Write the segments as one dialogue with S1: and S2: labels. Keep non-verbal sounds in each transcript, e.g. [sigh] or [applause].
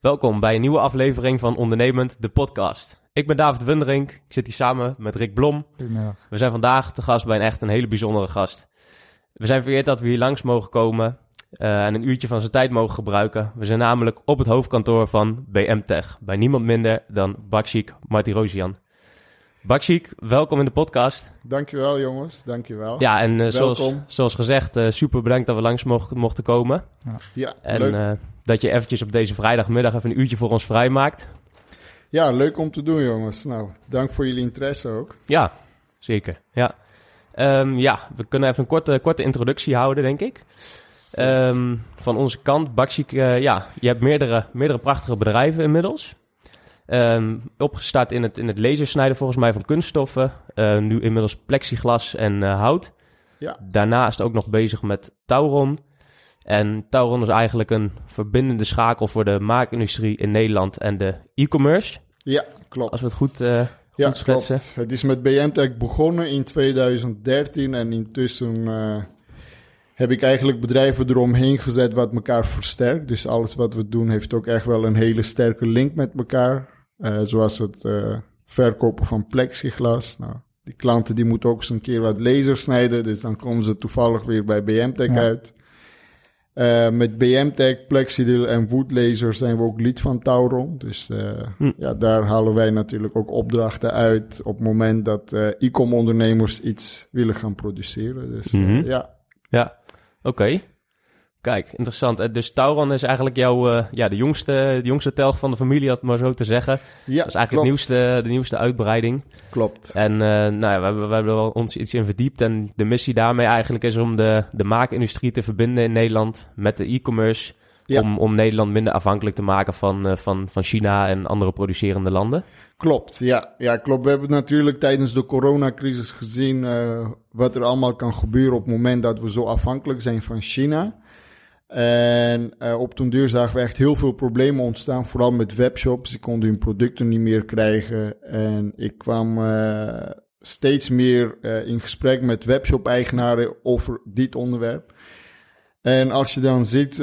S1: Welkom bij een nieuwe aflevering van Ondernemend, de podcast. Ik ben David Wunderink, ik zit hier samen met Rick Blom.
S2: Goedemiddag.
S1: We zijn vandaag te gast bij een echt een hele bijzondere gast. We zijn vereerd dat we hier langs mogen komen uh, en een uurtje van zijn tijd mogen gebruiken. We zijn namelijk op het hoofdkantoor van BM Tech, bij niemand minder dan Bakshik Martirosian. Bakshik, welkom in de podcast.
S2: Dankjewel jongens, dankjewel.
S1: Ja, en uh, zoals, zoals gezegd, uh, super bedankt dat we langs mochten, mochten komen.
S2: Ja, ja
S1: en
S2: leuk.
S1: Dat je eventjes op deze vrijdagmiddag even een uurtje voor ons vrijmaakt.
S2: Ja, leuk om te doen jongens. Nou, dank voor jullie interesse ook.
S1: Ja, zeker. Ja, um, ja we kunnen even een korte, korte introductie houden, denk ik. Um, van onze kant, Bakshik, uh, ja, je hebt meerdere, meerdere prachtige bedrijven inmiddels. Um, opgestart in het, in het lasersnijden volgens mij van kunststoffen. Uh, nu inmiddels plexiglas en uh, hout.
S2: Ja.
S1: Daarnaast ook nog bezig met Tauron. En Tauron is eigenlijk een verbindende schakel voor de maakindustrie in Nederland en de e-commerce.
S2: Ja, klopt.
S1: Als we het goed, uh,
S2: ja,
S1: goed schetsen.
S2: Klopt. Het is met BMTech begonnen in 2013 en intussen uh, heb ik eigenlijk bedrijven eromheen gezet wat elkaar versterkt. Dus alles wat we doen heeft ook echt wel een hele sterke link met elkaar. Uh, zoals het uh, verkopen van plexiglas. Nou, die klanten die moeten ook eens een keer wat laser snijden. Dus dan komen ze toevallig weer bij BMTech ja. uit. Uh, met BMTech, Plexidil en Wood Laser zijn we ook lid van Tauron. Dus hm. ja, daar halen wij natuurlijk ook opdrachten uit op het moment dat e-com ondernemers iets willen gaan produceren. Dus
S1: mm -hmm.
S2: ja.
S1: Ja, oké. Okay. Kijk, interessant. Dus Tauron is eigenlijk jouw, uh, ja, de jongste, de jongste telg van de familie, had maar zo te zeggen.
S2: Ja,
S1: dat is eigenlijk
S2: klopt.
S1: het nieuwste, de nieuwste uitbreiding.
S2: Klopt.
S1: En uh, nou ja, we, hebben, we hebben er ons iets in verdiept. En de missie daarmee eigenlijk is om de, de maakindustrie te verbinden in Nederland met de e-commerce.
S2: Ja.
S1: Om, om Nederland minder afhankelijk te maken van, uh, van, van China en andere producerende landen.
S2: Klopt, ja. ja, klopt. We hebben natuurlijk tijdens de coronacrisis gezien wat er allemaal kan gebeuren op het moment dat we zo afhankelijk zijn van China. En uh, op den duur zagen we echt heel veel problemen ontstaan, vooral met webshops. Ze konden hun producten niet meer krijgen. En ik kwam uh, steeds meer uh, in gesprek met webshop-eigenaren over dit onderwerp. En als je dan ziet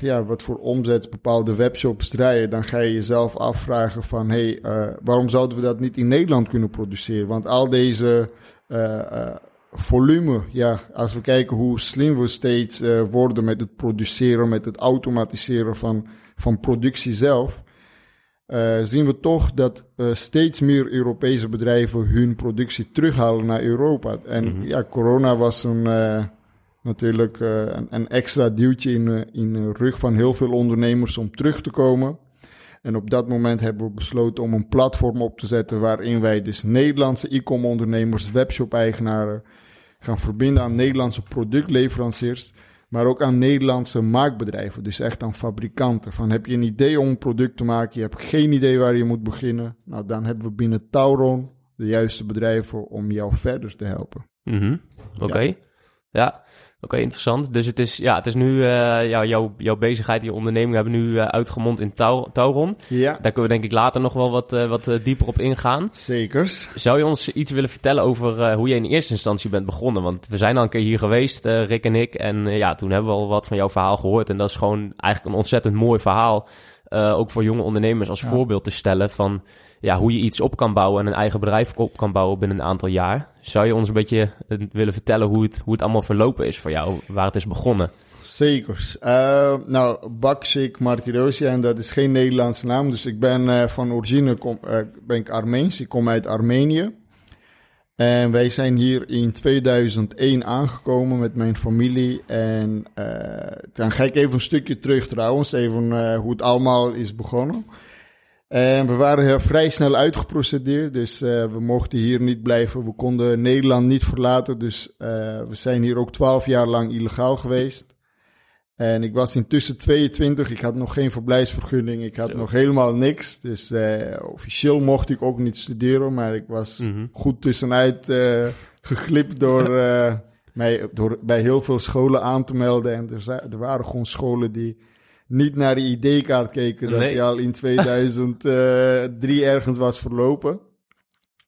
S2: ja, wat voor omzet bepaalde webshops draaien, dan ga je jezelf afvragen van, hé, hey, waarom zouden we dat niet in Nederland kunnen produceren? Want al deze volume, ja, als we kijken hoe slim we steeds uh, worden met het produceren, met het automatiseren van, van productie zelf, uh, zien we toch dat uh, steeds meer Europese bedrijven hun productie terughalen naar Europa. En mm -hmm. ja, corona was een, natuurlijk een, een, extra duwtje in, in de rug van heel veel ondernemers om terug te komen. En op dat moment hebben we besloten om een platform op te zetten waarin wij dus Nederlandse e-com ondernemers, webshop-eigenaren gaan verbinden aan Nederlandse productleveranciers, maar ook aan Nederlandse maakbedrijven. Dus echt aan fabrikanten. Van heb je een idee om een product te maken, je hebt geen idee waar je moet beginnen. Nou, dan hebben we binnen Tauron de juiste bedrijven om jou verder te helpen.
S1: Mm -hmm. Oké. Okay. Ja. ja. Oké, Oké, interessant. Dus het is, ja, het is nu, eh, jouw, jouw bezigheid, je onderneming hebben nu eh, uitgemond in Tau- Tauron.
S2: Ja,
S1: Daar kunnen we denk ik later nog wel wat, eh, wat dieper op ingaan.
S2: zekers.
S1: Zou je ons iets willen vertellen over hoe je in eerste instantie bent begonnen? Want we zijn al een keer hier geweest, Rick en ik. En ja, toen hebben we al wat van jouw verhaal gehoord. En dat is gewoon eigenlijk een ontzettend mooi verhaal. ook voor jonge ondernemers als
S3: Ja.
S1: voorbeeld te stellen van ja, hoe je iets op kan bouwen en een eigen bedrijf op kan bouwen binnen een aantal jaar. Zou je ons een beetje eh, willen vertellen hoe het, hoe het allemaal verlopen is voor jou, waar het is begonnen?
S2: Zekers. Eh, nou, Baksik Martirosyan, en dat is geen Nederlandse naam. Dus ik ben eh, van origine kom, ben ik Armeens. Ik kom uit Armenië. En wij zijn hier in 2001 aangekomen met mijn familie. En dan ga ik even een stukje terug trouwens, even hoe het allemaal is begonnen. En we waren heel vrij snel uitgeprocedeerd, dus eh, we mochten hier niet blijven. We konden Nederland niet verlaten, dus eh, we zijn hier ook 12 jaar lang illegaal geweest. En ik was intussen 22, ik had nog geen verblijfsvergunning, ik had
S1: Zo.
S2: nog helemaal niks. Dus eh, officieel mocht ik ook niet studeren, maar ik was
S1: Mhm.
S2: goed tussenuit geglipt door, [laughs] mij, door bij heel veel scholen aan te melden. En er, er waren gewoon scholen die niet naar de ID-kaart keken dat
S1: Nee.
S2: die al in 2003 ergens was verlopen.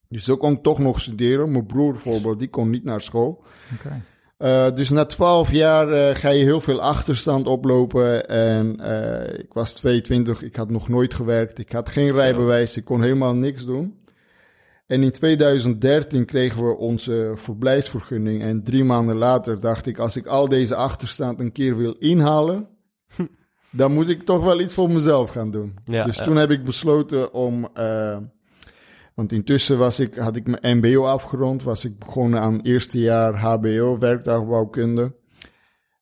S2: Dus zo kon ik toch nog studeren. Mijn broer bijvoorbeeld, die kon niet naar school.
S3: Oké.
S2: Eh, dus na 12 jaar eh, ga je heel veel achterstand oplopen. En eh, ik was 22, ik had nog nooit gewerkt. Ik had geen rijbewijs, ik kon helemaal niks doen. En in 2013 kregen we onze verblijfsvergunning. En drie maanden later dacht ik, als ik al deze achterstand een keer wil inhalen, dan moet ik toch wel iets voor mezelf gaan doen.
S1: Ja,
S2: dus
S1: ja.
S2: toen heb ik besloten om. eh, want intussen was ik, had ik mijn MBO afgerond, was ik begonnen aan eerste jaar HBO, werkdagbouwkunde.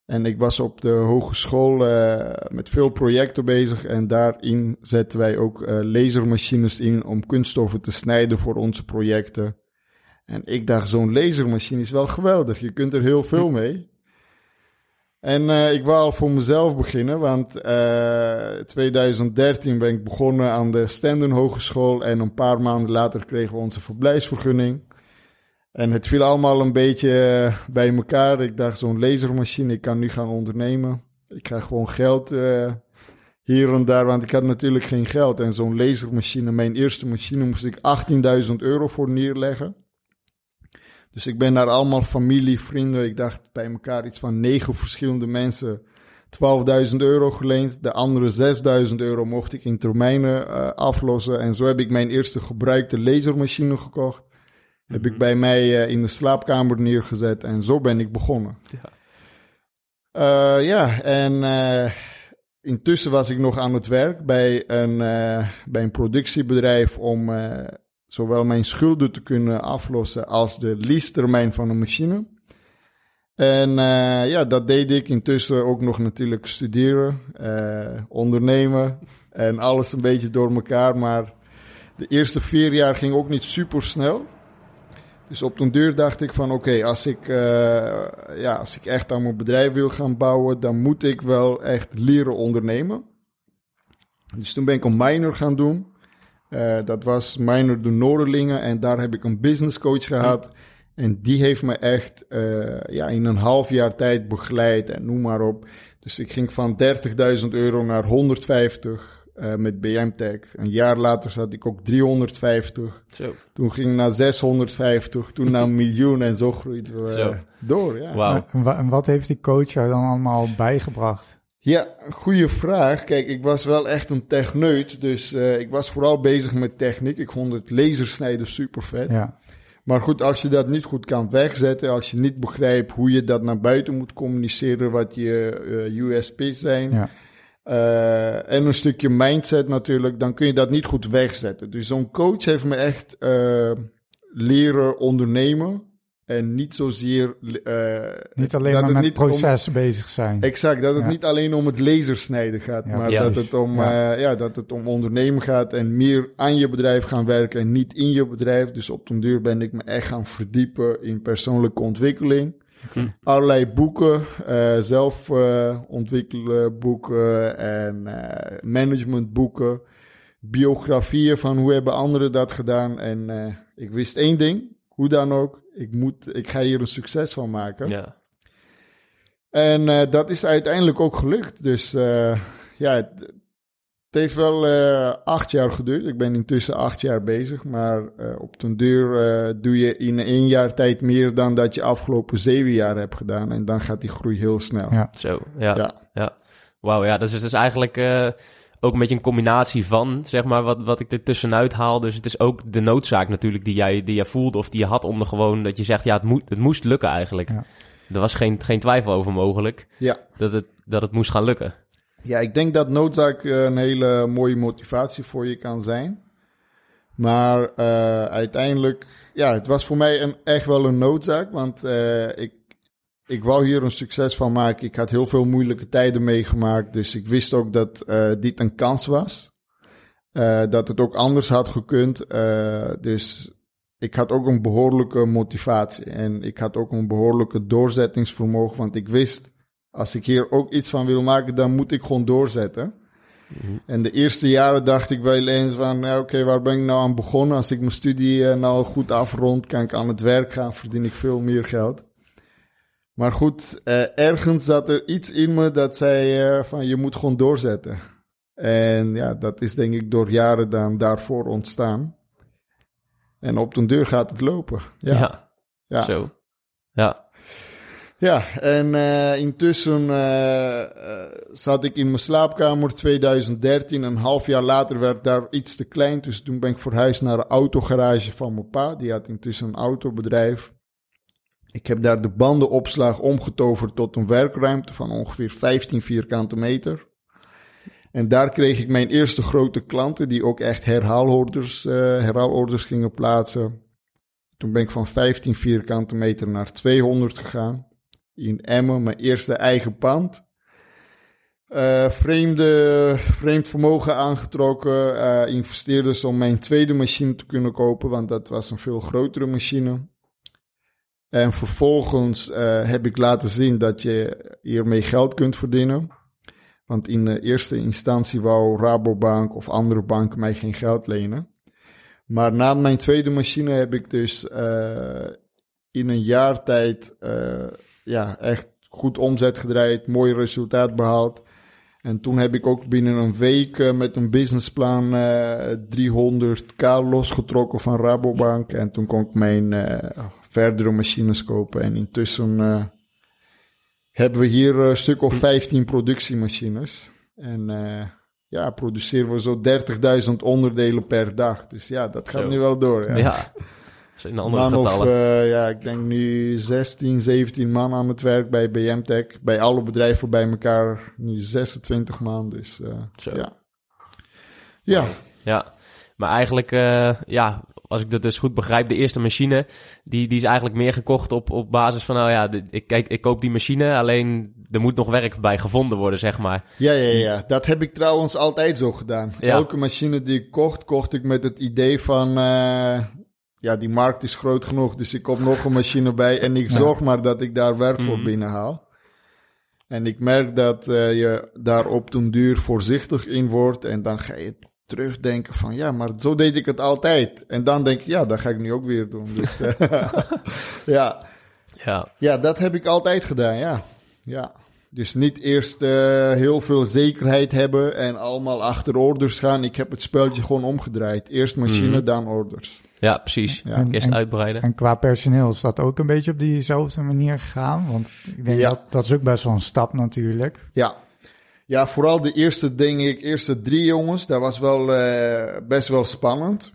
S2: En ik was op de hogeschool eh, met veel projecten bezig en daarin zetten wij ook eh, lasermachines in om kunststoffen te snijden voor onze projecten. En ik dacht, zo'n lasermachine is wel geweldig, je kunt er heel veel mee. En eh, ik wou voor mezelf beginnen, want eh 2013 ben ik begonnen aan de Stenden Hogeschool en een paar maanden later kregen we onze verblijfsvergunning. En het viel allemaal een beetje eh, bij elkaar. Ik dacht, zo'n lasermachine, ik kan nu gaan ondernemen. Ik krijg gewoon geld hier en daar, want ik had natuurlijk geen geld. En zo'n lasermachine, mijn eerste machine, moest ik 18.000 euro voor neerleggen. Dus ik ben naar allemaal familie, vrienden, ik dacht bij elkaar iets van negen verschillende mensen 12.000 euro geleend. De andere 6.000 euro mocht ik in termijnen eh, aflossen. En zo heb ik mijn eerste gebruikte lasermachine gekocht. Heb ik bij mij eh, in de slaapkamer neergezet en zo ben ik begonnen.
S1: Ja.
S2: Eh, ja, en intussen was ik nog aan het werk bij een, bij een productiebedrijf om zowel mijn schulden te kunnen aflossen als de leasetermijn van een machine. En eh, ja, dat deed ik intussen ook nog natuurlijk studeren, eh, ondernemen en alles een beetje door elkaar. Maar de eerste vier jaar ging ook niet super snel. Dus op den deur dacht ik van oké, als ik eh, ja, als ik echt aan mijn bedrijf wil gaan bouwen, dan moet ik wel echt leren ondernemen. Dus toen ben ik een minor gaan doen. Eh, dat was minor de Noorderlingen en daar heb ik een business coach gehad. En die heeft me echt eh, ja, in een half jaar tijd begeleid en noem maar op. Dus ik ging van 30.000 euro naar 150 eh, met BM-Tech. Een jaar later zat ik ook 350.
S1: Zo.
S2: Toen ging ik naar 650, toen naar een [laughs] miljoen en zo groeide we
S1: Zo.
S2: door. Ja.
S3: En wat heeft die coach jou dan allemaal bijgebracht?
S2: Ja, goede vraag. Kijk, ik was wel echt een techneut, dus eh, ik was vooral bezig met techniek. Ik vond het lasersnijden super vet.
S3: Ja,
S2: Maar goed, als je dat niet goed kan wegzetten, als je niet begrijpt hoe je dat naar buiten moet communiceren, wat je eh, USP's zijn,
S3: ja,
S2: eh, en een stukje mindset natuurlijk, dan kun je dat niet goed wegzetten. Dus zo'n coach heeft me echt leren ondernemen en niet zozeer... eh,
S3: niet alleen
S2: dat
S3: maar
S2: het
S3: met
S2: niet om-
S3: processen bezig zijn.
S2: Exact, dat het
S3: Ja.
S2: niet alleen om het lasersnijden gaat,
S3: Ja,
S2: maar
S1: juist.
S2: dat het, om,
S3: Ja.
S2: ja. ja, dat het om ondernemen gaat en meer aan je bedrijf gaan werken en niet in je bedrijf. Dus op den duur ben ik me echt gaan verdiepen in persoonlijke ontwikkeling. Allerlei boeken, eh, zelf eh, ontwikkelen boeken en eh, managementboeken, biografieën van hoe hebben anderen dat gedaan. En eh, ik wist één ding, hoe dan ook, ik, moet, ik ga hier een succes van maken.
S1: Ja.
S2: En eh, dat is uiteindelijk ook gelukt. Dus eh, ja, het, het heeft wel eh, acht jaar geduurd. Ik ben intussen acht jaar bezig. Maar eh, op den duur eh, doe je in één jaar tijd meer dan dat je afgelopen zeven jaar hebt gedaan. En dan gaat die groei heel snel.
S3: Ja.
S1: Zo, ja.
S2: Ja.
S1: ja. Wauw, ja, dat is dus eigenlijk eh, ook een beetje een combinatie van, zeg maar, wat, wat ik er tussenuit haal. Dus het is ook de noodzaak natuurlijk die jij, die jij voelde of die je had om er gewoon, dat je zegt, ja, het, moet, het moest lukken eigenlijk.
S3: Ja.
S1: Er was geen, geen twijfel over mogelijk
S2: ja.
S1: dat het, dat het moest gaan lukken.
S2: Ja, ik denk dat noodzaak eh, een hele mooie motivatie voor je kan zijn. Maar eh, uiteindelijk, ja, het was voor mij een, echt wel een noodzaak. Want eh, ik, ik wou hier een succes van maken. Ik had heel veel moeilijke tijden meegemaakt. Dus ik wist ook dat eh, dit een kans was. Eh, dat het ook anders had gekund. Eh, dus ik had ook een behoorlijke motivatie. En ik had ook een behoorlijke doorzettingsvermogen. Want ik wist, als ik hier ook iets van wil maken, dan moet ik gewoon doorzetten. En de eerste jaren dacht ik wel eens van, ja, oké, waar ben ik nou aan begonnen? Als ik mijn studie nou goed afrond, kan ik aan het werk gaan, verdien ik veel meer geld. Maar goed, eh, ergens zat er iets in me dat zei eh, van, je moet gewoon doorzetten. En ja, dat is denk ik door jaren dan daarvoor ontstaan. En op den deur gaat het lopen. Ja,
S1: Ja,
S2: ja.
S1: zo. Ja,
S2: Ja, en eh, intussen zat ik in mijn slaapkamer 2013. Een half jaar later werd daar iets te klein. Dus toen ben ik verhuisd naar de autogarage van mijn pa. Die had intussen een autobedrijf. Ik heb daar de bandenopslag omgetoverd tot een werkruimte van ongeveer 15 vierkante meter. En daar kreeg ik mijn eerste grote klanten die ook echt herhaalorders, eh herhaalorders gingen plaatsen. Toen ben ik van 15 vierkante meter naar 200 gegaan in Emmen, mijn eerste eigen pand. Eh, vreemde, vreemd vermogen aangetrokken, eh investeerders om mijn tweede machine te kunnen kopen, want dat was een veel grotere machine. En vervolgens eh, heb ik laten zien dat je hiermee geld kunt verdienen. Want in de eerste instantie wou Rabobank of andere banken mij geen geld lenen. Maar na mijn tweede machine heb ik dus eh, in een jaar tijd eh, ja, echt goed omzet gedraaid, mooi resultaat behaald. En toen heb ik ook binnen een week met een businessplan eh 300k losgetrokken van Rabobank. En toen kon ik mijn verdere machines kopen. En intussen eh, hebben we hier een stuk of 15 productiemachines. En eh, ja, produceren we zo 30.000 onderdelen per dag. Dus ja, dat gaat
S1: Zo.
S2: nu wel door. Ja.
S1: zijn andere
S2: man of, eh, ja, ik denk nu 16, 17 man aan het werk bij BM Tech. Bij alle bedrijven bij elkaar nu 26 man. Dus ja. Ja,
S1: Ja, maar eigenlijk, ja, als ik dat dus goed begrijp, de eerste machine, die, die is eigenlijk meer gekocht op, op basis van, nou ja, ik, kijk, ik koop die machine, alleen er moet nog werk bij gevonden worden, zeg maar.
S2: ja, ja, ja. Dat heb ik trouwens altijd zo gedaan.
S1: Ja.
S2: Elke machine die ik kocht, kocht ik met het idee van... eh, ja, die markt is groot genoeg, dus ik koop nog een machine bij... en ik
S3: Ja.
S2: zorg maar dat ik daar werk voor
S1: Mhm.
S2: binnenhaal. En ik merk dat eh, je daar op den duur voorzichtig in wordt... en dan ga je terugdenken van... ja, maar zo deed ik het altijd. En dan denk ik, ja, dat ga ik nu ook weer doen. Dus [laughs] eh, [laughs] ja...
S1: Ja,
S2: Ja, dat heb ik altijd gedaan, ja. ja. Dus niet eerst eh, heel veel zekerheid hebben en allemaal achter orders gaan. Ik heb het speltje gewoon omgedraaid. Eerst machine,
S1: Mhm.
S2: dan orders.
S1: ja precies.
S2: Ja.
S3: En-
S1: Eerst
S3: en-
S1: uitbreiden.
S3: En qua personeel is dat ook een beetje op diezelfde manier gegaan? Want ik denk
S2: Ja.
S3: dat dat is ook best wel een stap natuurlijk.
S2: Ja. Ja, vooral de eerste, denk ik, eerste drie jongens, dat was wel eh, best wel spannend.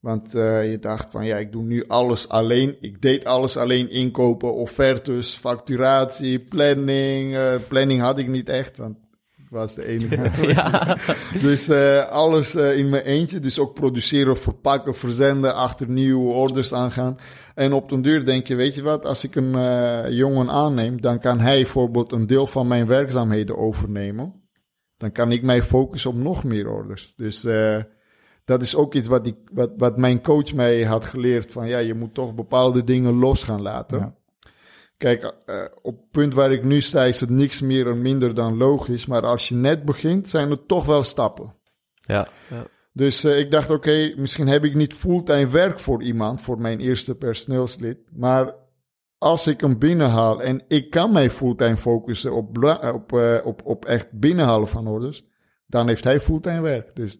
S2: Want eh, je dacht van, ja, ik doe nu alles alleen. Ik deed alles alleen inkopen, offertes, facturatie, planning. Eh, planning had ik niet echt, want ik was de enige. [laughs]
S1: ja, [laughs]
S2: Dus alles in mijn eentje. Dus ook produceren, verpakken, verzenden, achter nieuwe orders aangaan. En op den duur denk je, weet je wat, als ik een eh, jongen aanneem, dan kan hij bijvoorbeeld een deel van mijn werkzaamheden overnemen. Dan kan ik mij focussen op nog meer orders. Dus eh, dat is ook iets wat, ik, wat, wat mijn coach mij had geleerd. Van ja, je moet toch bepaalde dingen los gaan laten.
S3: Ja.
S2: Kijk, eh, op het punt waar ik nu sta is het niks meer en minder dan logisch. Maar als je net begint, zijn er toch wel stappen.
S1: ja, ja.
S2: Dus eh, ik dacht, oké, misschien heb ik niet fulltime werk voor iemand, voor mijn eerste personeelslid. Maar als ik hem binnenhaal en ik kan mij fulltime focussen op, bla- op, eh, op, op echt binnenhalen van orders, dan heeft hij fulltime werk. Dus,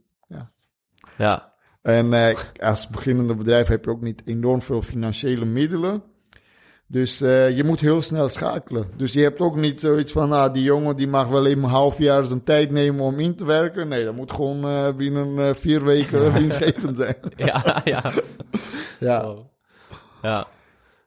S1: Ja,
S2: en eh, als beginnende bedrijf heb je ook niet enorm veel financiële middelen. Dus eh, je moet heel snel schakelen. Dus je hebt ook niet zoiets van, ah, die jongen die mag wel even een half jaar zijn tijd nemen om in te werken. Nee, dat moet gewoon eh, binnen eh, vier weken [laughs] winstgevend zijn.
S1: ja, ja.
S2: Ja.
S1: Oh. Ja,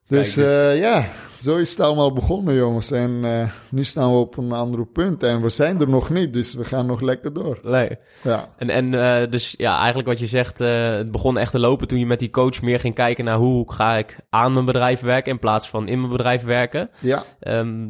S2: Dus
S1: Kijk,
S2: eh, ja, zo is het allemaal begonnen, jongens. En eh, nu staan we op een andere punt. En we zijn er nog niet, dus we gaan nog lekker door.
S1: nee.
S2: Ja,
S1: En, en eh, dus ja, eigenlijk wat je zegt, eh, het begon echt te lopen toen je met die coach meer ging kijken naar hoe ga ik aan mijn bedrijf werken in plaats van in mijn bedrijf werken.
S2: ja,
S1: Ehm,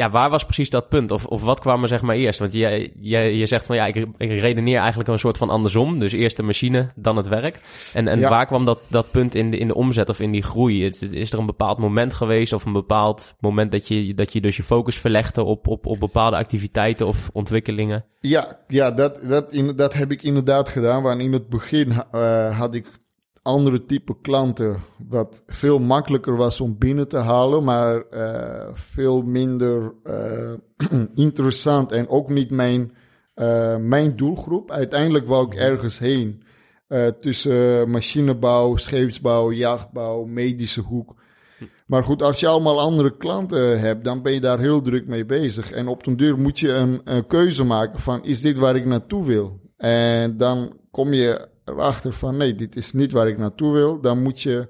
S1: ja, waar was precies dat punt? Of, of wat kwam er zeg maar eerst? Want je, je, je zegt van ja, ik, ik redeneer eigenlijk een soort van andersom. Dus eerst de machine, dan het werk. En, en
S2: Ja.
S1: waar kwam dat, dat punt in de, in de omzet of in die groei? Is, is er een bepaald moment geweest of een bepaald moment dat je, dat je dus je focus verlegde op, op, op bepaalde activiteiten of ontwikkelingen?
S2: ja, ja dat, dat, in, dat heb ik inderdaad gedaan. Want in het begin eh, had ik andere type klanten, wat veel makkelijker was om binnen te halen, maar eh, veel minder eh, [clears throat] interessant en ook niet mijn, eh, mijn doelgroep. Uiteindelijk wou ik ergens heen tussen machinebouw, scheepsbouw, jachtbouw, medische hoek. Maar goed, als je allemaal andere klanten hebt, dan ben je daar heel druk mee bezig. En op den duur moet je een, een keuze maken van, is dit waar ik naartoe wil? En dan kom je erachter van, nee, dit is niet waar ik naartoe wil. Dan moet je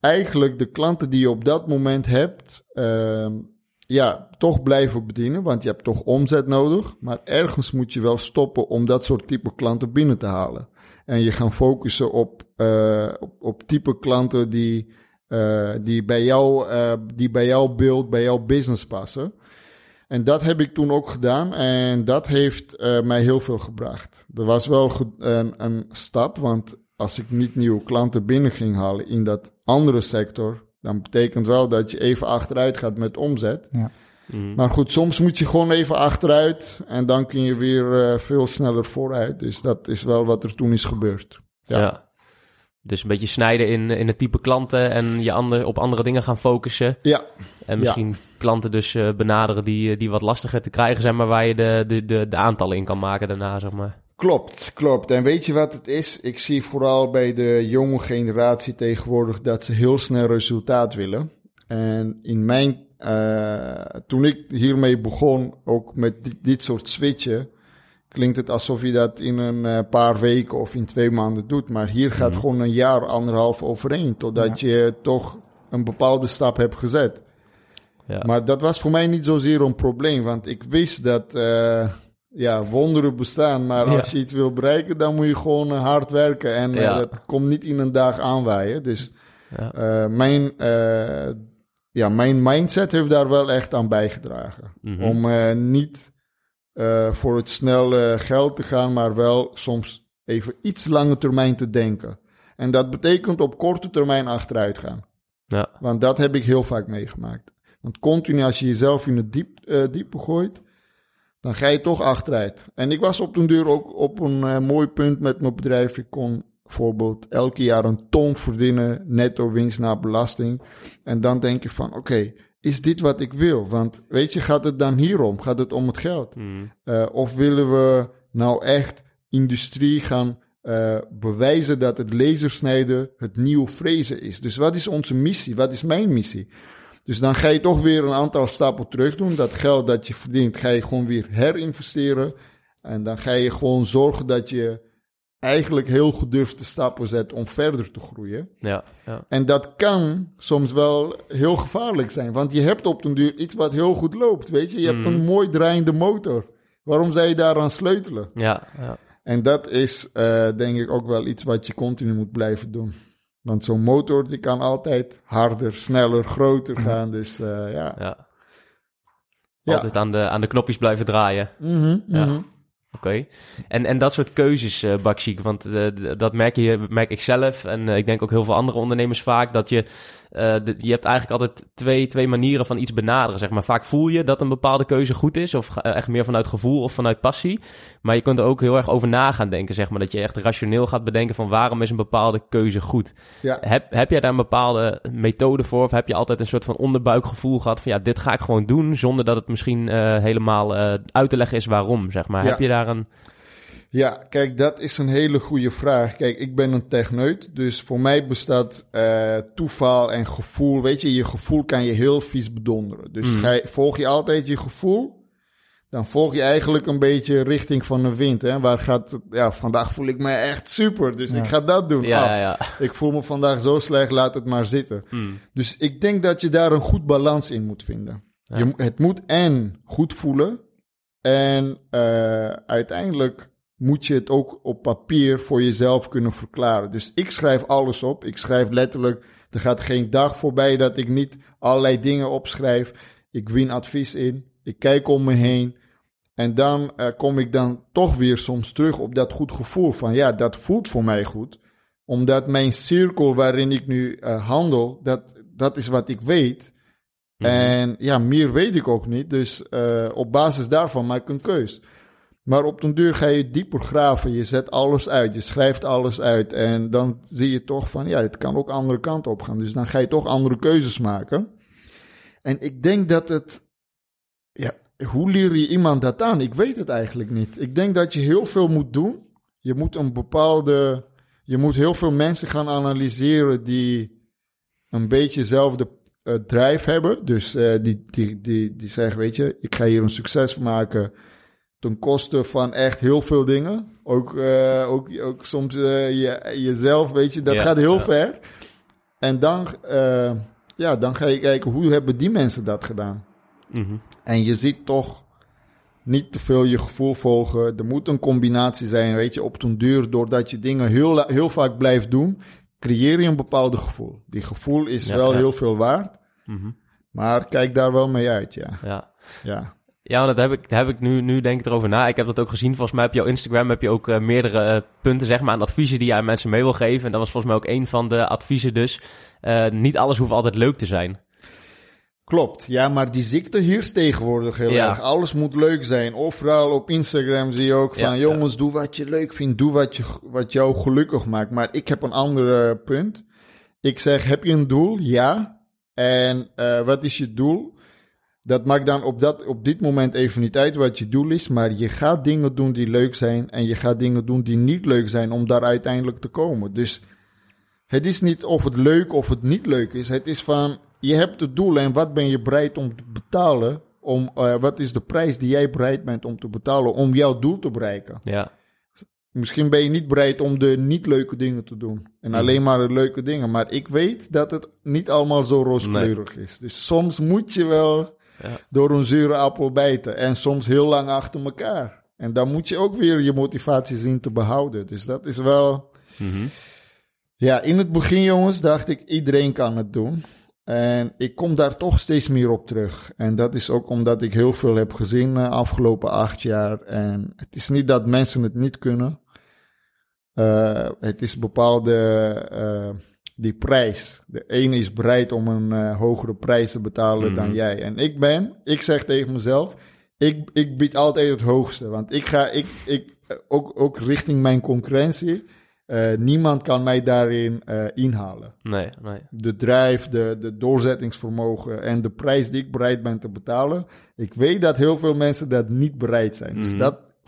S2: eigenlijk de klanten die je op dat moment hebt, ehm, ja, toch blijven bedienen, want je hebt toch omzet nodig. Maar ergens moet je wel stoppen om dat soort type klanten binnen te halen. En je gaan focussen op, eh, op, op type klanten die, eh, die, bij jou, eh, die bij jouw beeld, bij jouw business passen. En dat heb ik toen ook gedaan en dat heeft eh, mij heel veel gebracht. Er was wel een, een stap, want als ik niet nieuwe klanten binnen ging halen in dat andere sector, dan betekent wel dat je even achteruit gaat met omzet.
S3: Ja.
S1: Mhm.
S2: Maar goed, soms moet je gewoon even achteruit en dan kun je weer eh, veel sneller vooruit. Dus dat is wel wat er toen is gebeurd.
S1: Ja.
S2: Ja.
S1: Dus een beetje snijden in, in het type klanten en je ander, op andere dingen gaan focussen.
S2: Ja,
S1: En misschien klanten dus eh, benaderen die, eh, die wat lastiger te krijgen zijn, maar waar je de, de, de, de aantallen in kan maken daarna, zeg maar.
S2: Klopt, klopt. En weet je wat het is? Ik zie vooral bij de jonge generatie tegenwoordig dat ze heel snel resultaat willen. En in mijn, eh, toen ik hiermee begon, ook met dit, dit soort switchen, klinkt het alsof je dat in een eh, paar weken of in twee maanden doet. Maar hier gaat
S1: Mhm.
S2: gewoon een jaar, anderhalf overheen, totdat je toch een bepaalde stap hebt gezet.
S1: Ja.
S2: Maar dat was voor mij niet zozeer een probleem, want ik wist dat eh, ja, wonderen bestaan. Maar
S1: Ja.
S2: als je iets wil bereiken, dan moet je gewoon eh, hard werken. En dat komt niet in een dag aanwaaien. Dus mijn, ja, mijn mindset heeft daar wel echt aan bijgedragen.
S1: Mhm.
S2: Om niet eh, voor het snelle geld te gaan, maar wel soms even iets lange termijn te denken. En dat betekent op korte termijn achteruit gaan.
S1: Ja.
S2: Want dat heb ik heel vaak meegemaakt. Want continu als je jezelf in het diep, eh, diepe gooit, dan ga je toch achteruit. En ik was op den duur ook op een eh, mooi punt met mijn bedrijf. Ik kon bijvoorbeeld elke jaar een ton verdienen, netto winst na belasting. En dan denk je van, oké, is dit wat ik wil? Want weet je, gaat het dan hierom? Gaat het om het geld?
S1: Mhm.
S2: Eh, of willen we nou echt industrie gaan eh, bewijzen dat het lasersnijden het nieuwe frezen is? Dus wat is onze missie? Wat is mijn missie? Dus dan ga je toch weer een aantal stappen terug doen. Dat geld dat je verdient, ga je gewoon weer herinvesteren. En dan ga je gewoon zorgen dat je eigenlijk heel gedurfde stappen zet om verder te groeien.
S1: Ja, ja.
S2: En dat kan soms wel heel gevaarlijk zijn. Want je hebt op den duur iets wat heel goed loopt. Weet je, je hebt
S1: Mhm.
S2: een mooi draaiende motor. Waarom zou je daaraan sleutelen?
S1: ja, ja.
S2: En dat is eh, denk ik ook wel iets wat je continu moet blijven doen. Want zo'n motor die kan altijd harder, sneller, groter gaan. Dus eh, ja.
S1: ja. Altijd aan de, aan de knopjes blijven draaien.
S2: Mhm,
S1: Ja.
S2: mhm.
S1: Oké. En, en dat soort keuzes, uh, want uh, dat merk, je, merk ik zelf en uh, ik denk ook heel veel andere ondernemers vaak, dat je, de, je hebt eigenlijk altijd twee, twee manieren van iets benaderen, zeg maar. Vaak voel je dat een bepaalde keuze goed is, of echt meer vanuit gevoel of vanuit passie. Maar je kunt er ook heel erg over na gaan denken, zeg maar. Dat je echt rationeel gaat bedenken van waarom is een bepaalde keuze goed.
S2: Ja.
S1: Heb, heb jij daar een bepaalde methode voor, of heb je altijd een soort van onderbuikgevoel gehad van ja, dit ga ik gewoon doen, zonder dat het misschien helemaal uit te leggen is waarom, zeg maar.
S2: Ja.
S1: Heb je daar een...
S2: Ja, kijk, dat is een hele goede vraag. Kijk, ik ben een techneut, dus voor mij bestaat uh, toeval en gevoel. Weet je, je gevoel kan je heel vies bedonderen. Dus
S1: Mm.
S2: ga je- volg je altijd je gevoel, dan volg je eigenlijk een beetje richting van de wind. Hè? Waar gaat, ja, vandaag voel ik me echt super, dus
S3: Ja.
S2: ik ga dat doen.
S1: Ja,
S2: Ah,
S1: ja.
S2: Ik voel me vandaag zo slecht, laat het maar zitten.
S1: Mm.
S2: Dus ik denk dat je daar een goed balans in moet vinden. Je, het moet en goed voelen. En eh, uiteindelijk moet je het ook op papier voor jezelf kunnen verklaren. Dus ik schrijf alles op. Ik schrijf letterlijk. Er gaat geen dag voorbij dat ik niet allerlei dingen opschrijf. Ik win advies in. Ik kijk om me heen. En dan eh, kom ik dan toch weer soms terug op dat goed gevoel van ja, dat voelt voor mij goed. Omdat mijn cirkel waarin ik nu eh, handel, dat, dat is wat ik weet.
S1: Mhm.
S2: En ja, meer weet ik ook niet. Dus eh, op basis daarvan maak ik een keus. Maar op den duur ga je dieper graven. Je zet alles uit. Je schrijft alles uit. En dan zie je toch van, ja, het kan ook andere kant op gaan. Dus dan ga je toch andere keuzes maken. En ik denk dat het, ja, hoe leer je iemand dat aan? Ik weet het eigenlijk niet. Ik denk dat je heel veel moet doen. Je moet een bepaalde, je moet heel veel mensen gaan analyseren die een beetje dezelfde eh, drive hebben. Dus eh, die, die, die, die zeggen, weet je, ik ga hier een succes van maken ten koste van echt heel veel dingen. Ook, eh, ook, ook soms eh, je, jezelf, weet je, dat
S1: Ja,
S2: gaat heel
S1: ja.
S2: ver. En dan, eh, ja, dan ga je kijken, hoe hebben die mensen dat gedaan?
S1: Mhm.
S2: En je ziet toch niet te veel je gevoel volgen. Er moet een combinatie zijn, weet je, op den duur. Doordat je dingen heel, heel vaak blijft doen, creëer je een bepaalde gevoel. Die gevoel is
S1: Ja,
S2: wel heel veel waard.
S1: Mhm.
S2: Maar kijk daar wel mee uit, ja.
S1: Ja.
S2: Ja.
S1: Dat heb ik, heb ik nu, nu denk ik erover na. Ik heb dat ook gezien. Volgens mij op jouw Instagram heb je ook eh, meerdere eh, punten, zeg maar, aan adviezen die je aan mensen mee wil geven. En dat was volgens mij ook een van de adviezen dus. Eh, niet alles hoeft altijd leuk te zijn.
S2: Klopt, ja, maar die ziekte heerst tegenwoordig heel
S1: Ja.
S2: erg. Alles moet leuk zijn. Overal op Instagram zie je ook van...
S1: Ja, ja.
S2: jongens, doe wat je leuk vindt. Doe wat, je, wat jou gelukkig maakt. Maar ik heb een ander punt. Ik zeg, heb je een doel? Ja. En wat is je doel? Dat maakt dan op, dat, op dit moment even niet uit wat je doel is. Maar je gaat dingen doen die leuk zijn. En je gaat dingen doen die niet leuk zijn om daar uiteindelijk te komen. Dus het is niet of het leuk of het niet leuk is. Het is van, je hebt het doel en wat ben je bereid om te betalen? Om, eh, wat is de prijs die jij bereid bent om te betalen om jouw doel te bereiken?
S1: Ja.
S2: Misschien ben je niet bereid om de niet leuke dingen te doen. En
S1: Mhm.
S2: alleen maar de leuke dingen. Maar ik weet dat het niet allemaal zo rooskleurig is. Dus soms moet je wel. Door een zure appel bijten. En soms heel lang achter elkaar. En dan moet je ook weer je motivatie zien te behouden. Dus dat is wel...
S1: Mhm.
S2: Ja, in het begin, jongens, dacht ik iedereen kan het doen. En ik kom daar toch steeds meer op terug. En dat is ook omdat ik heel veel heb gezien de afgelopen acht jaar. En het is niet dat mensen het niet kunnen. Eh, het is bepaalde eh, die prijs. De ene is bereid om een eh, hogere prijs te betalen dan
S1: Mhm.
S2: jij. En ik ben, ik zeg tegen mezelf, ik, ik bied altijd het hoogste. Want ik ga, ik, ik, eh, ook, ook richting mijn concurrentie. eh, niemand kan mij daarin inhalen.
S1: Nee, nee.
S2: De drive, de, de doorzettingsvermogen en de prijs die ik bereid ben te betalen. Ik weet dat heel veel mensen dat niet bereid zijn. Dus
S1: Mhm.